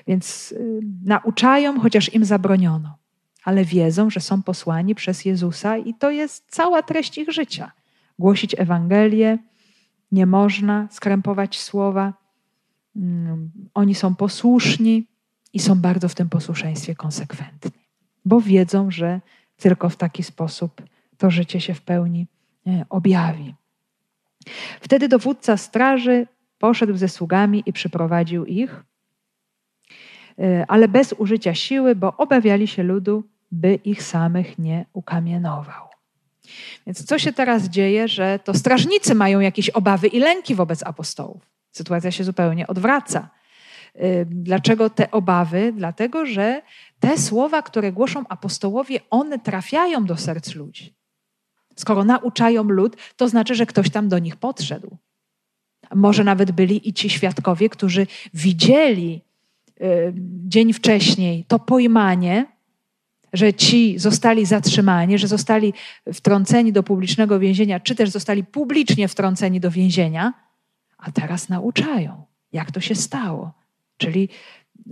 więc y, nauczają, chociaż im zabroniono, ale wiedzą, że są posłani przez Jezusa i to jest cała treść ich życia. Głosić Ewangelię, nie można skrępować słowa. Mm, oni są posłuszni, i są bardzo w tym posłuszeństwie konsekwentni, bo wiedzą, że tylko w taki sposób to życie się w pełni e, objawi. Wtedy dowódca straży poszedł ze sługami i przyprowadził ich, e, ale bez użycia siły, bo obawiali się ludu, by ich samych nie ukamienował. Więc co się teraz dzieje, że to strażnicy mają jakieś obawy i lęki wobec apostołów? Sytuacja się zupełnie odwraca. Dlaczego te obawy? Dlatego, że te słowa, które głoszą apostołowie, one trafiają do serc ludzi. Skoro nauczają lud, to znaczy, że ktoś tam do nich podszedł. Może nawet byli i ci świadkowie, którzy widzieli dzień wcześniej to pojmanie, że ci zostali zatrzymani, że zostali wtrąceni do publicznego więzienia, czy też zostali publicznie wtrąceni do więzienia, a teraz nauczają, jak to się stało, czyli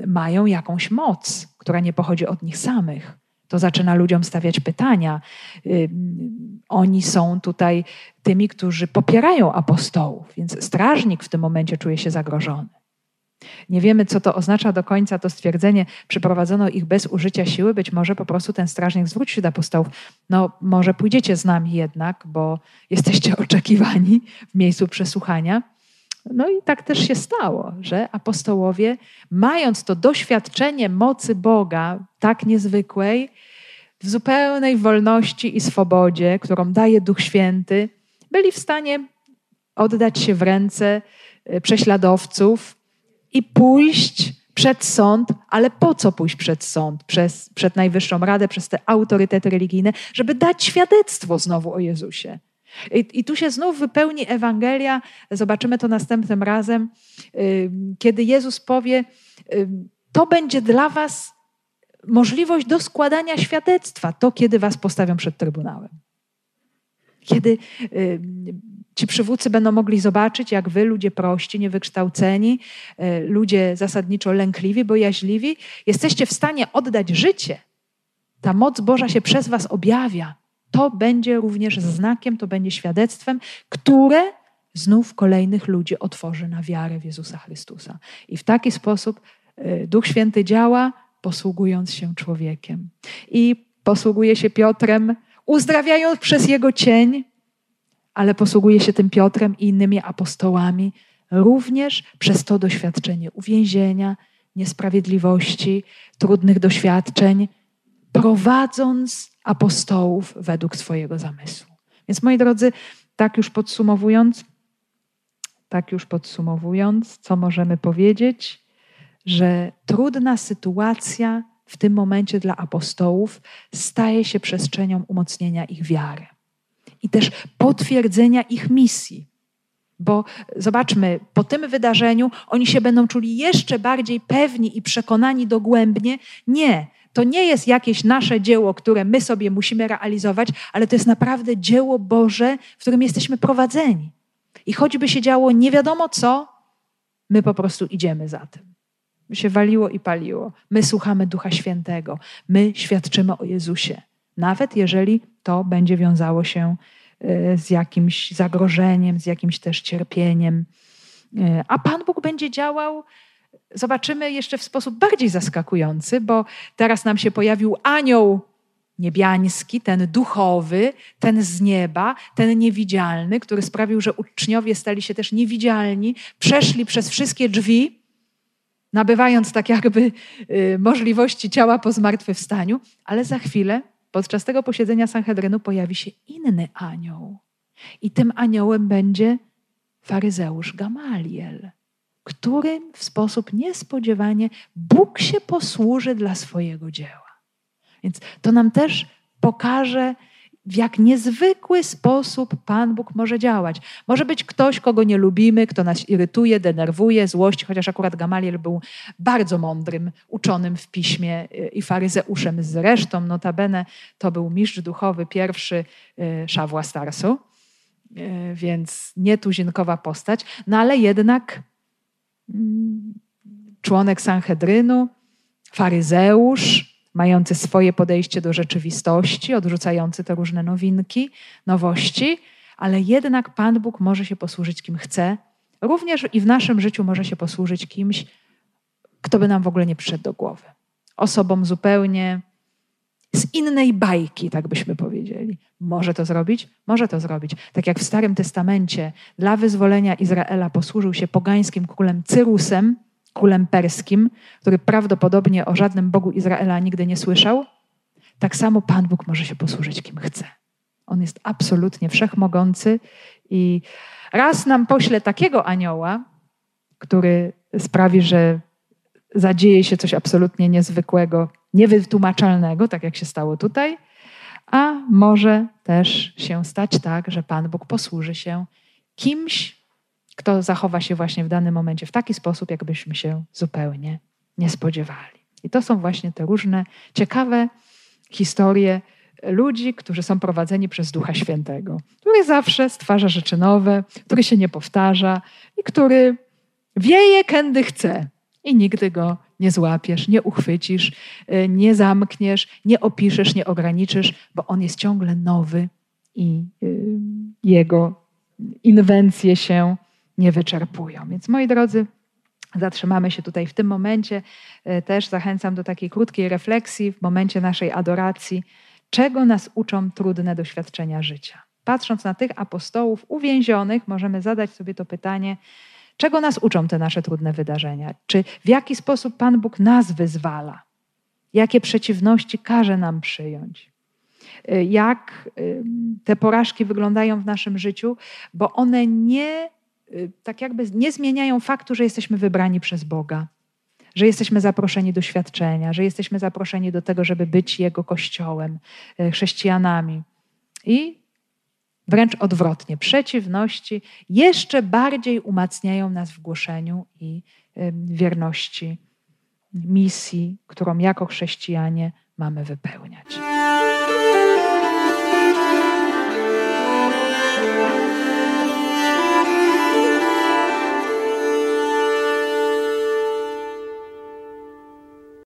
mają jakąś moc, która nie pochodzi od nich samych. To zaczyna ludziom stawiać pytania. Oni są tutaj tymi, którzy popierają apostołów, więc strażnik w tym momencie czuje się zagrożony. Nie wiemy, co to oznacza do końca to stwierdzenie, przeprowadzono ich bez użycia siły. Być może po prostu ten strażnik zwrócił się do apostołów. No, może pójdziecie z nami jednak, bo jesteście oczekiwani w miejscu przesłuchania. No i tak też się stało, że apostołowie, mając to doświadczenie mocy Boga tak niezwykłej, w zupełnej wolności i swobodzie, którą daje Duch Święty, byli w stanie oddać się w ręce e, prześladowców i pójść przed sąd, ale po co pójść przed sąd, przez, przed Najwyższą Radę, przez te autorytety religijne, żeby dać świadectwo znowu o Jezusie. I, I, tu się znów wypełni Ewangelia, zobaczymy to następnym razem, kiedy Jezus powie: To będzie dla Was możliwość do składania świadectwa, to kiedy Was postawią przed Trybunałem. Kiedy ci przywódcy będą mogli zobaczyć, jak wy, ludzie prości, niewykształceni, y, ludzie zasadniczo lękliwi, bojaźliwi, jesteście w stanie oddać życie. Ta moc Boża się przez was objawia to będzie również znakiem, to będzie świadectwem, które znów kolejnych ludzi otworzy na wiarę w Jezusa Chrystusa. I w taki sposób y, Duch Święty działa, posługując się człowiekiem. I posługuje się Piotrem, uzdrawiając przez jego cień, ale posługuje się tym Piotrem i innymi apostołami również przez to doświadczenie uwięzienia, niesprawiedliwości, trudnych doświadczeń, prowadząc apostołów według swojego zamysłu. Więc moi drodzy, tak już podsumowując, tak już podsumowując, co możemy powiedzieć, że trudna sytuacja w tym momencie dla apostołów staje się przestrzenią umocnienia ich wiary i też potwierdzenia ich misji. Bo zobaczmy, po tym wydarzeniu oni się będą czuli jeszcze bardziej pewni i przekonani dogłębnie. Nie, to nie jest jakieś nasze dzieło, które my sobie musimy realizować, ale to jest naprawdę dzieło Boże, w którym jesteśmy prowadzeni. I choćby się działo nie wiadomo co, my po prostu idziemy za tym. My się waliło i paliło. My słuchamy Ducha Świętego. My świadczymy o Jezusie. Nawet jeżeli to będzie wiązało się e, z jakimś zagrożeniem, z jakimś też cierpieniem. E, a Pan Bóg będzie działał, zobaczymy jeszcze w sposób bardziej zaskakujący, bo teraz nam się pojawił anioł niebiański, ten duchowy, ten z nieba, ten niewidzialny, który sprawił, że uczniowie stali się też niewidzialni, przeszli przez wszystkie drzwi, nabywając tak jakby y, możliwości ciała po zmartwychwstaniu, ale za chwilę, podczas tego posiedzenia Sanhedrynu, pojawi się inny anioł. I tym aniołem będzie faryzeusz Gamaliel, którym w sposób niespodziewanie Bóg się posłuży dla swojego dzieła. Więc to nam też pokaże, w jak niezwykły sposób Pan Bóg może działać. Może być ktoś, kogo nie lubimy, kto nas irytuje, denerwuje, złości, chociaż akurat Gamaliel był bardzo mądrym, uczonym w piśmie y, i faryzeuszem zresztą. Notabene to był mistrz duchowy pierwszy y, Szawła Starsu, y, więc nietuzinkowa postać, no ale jednak członek Sanhedrynu, faryzeusz, mający swoje podejście do rzeczywistości, odrzucający te różne nowinki, nowości, ale jednak Pan Bóg może się posłużyć kim chce. Również i w naszym życiu może się posłużyć kimś, kto by nam w ogóle nie przyszedł do głowy. Osobą zupełnie z innej bajki, tak byśmy powiedzieli. Może to zrobić? Może to zrobić. Tak jak w Starym Testamencie dla wyzwolenia Izraela posłużył się pogańskim królem Cyrusem, królem perskim, który prawdopodobnie o żadnym Bogu Izraela nigdy nie słyszał, tak samo Pan Bóg może się posłużyć kim chce. On jest absolutnie wszechmogący i raz nam pośle takiego anioła, który sprawi, że zadzieje się coś absolutnie niezwykłego, niewytłumaczalnego, tak jak się stało tutaj, a może też się stać tak, że Pan Bóg posłuży się kimś, kto zachowa się właśnie w danym momencie w taki sposób, jakbyśmy się zupełnie nie spodziewali. I to są właśnie te różne ciekawe historie ludzi, którzy są prowadzeni przez Ducha Świętego, który zawsze stwarza rzeczy nowe, który się nie powtarza i który wieje, kiedy chce i nigdy go nie złapiesz, nie uchwycisz, nie zamkniesz, nie opiszesz, nie ograniczysz, bo on jest ciągle nowy i y, jego inwencje się nie wyczerpują. Więc moi drodzy, zatrzymamy się tutaj w tym momencie. E, też zachęcam do takiej krótkiej refleksji w momencie naszej adoracji, czego nas uczą trudne doświadczenia życia. Patrząc na tych apostołów uwięzionych, możemy zadać sobie to pytanie, czego nas uczą te nasze trudne wydarzenia? Czy w jaki sposób Pan Bóg nas wyzwala? Jakie przeciwności każe nam przyjąć? E, jak te porażki wyglądają w naszym życiu, bo one nie Y, tak jakby nie zmieniają faktu, że jesteśmy wybrani przez Boga, że jesteśmy zaproszeni do świadczenia, że jesteśmy zaproszeni do tego, żeby być Jego kościołem, y, chrześcijanami. I wręcz odwrotnie, przeciwności jeszcze bardziej umacniają nas w głoszeniu i wierności misji, którą jako chrześcijanie mamy wypełniać.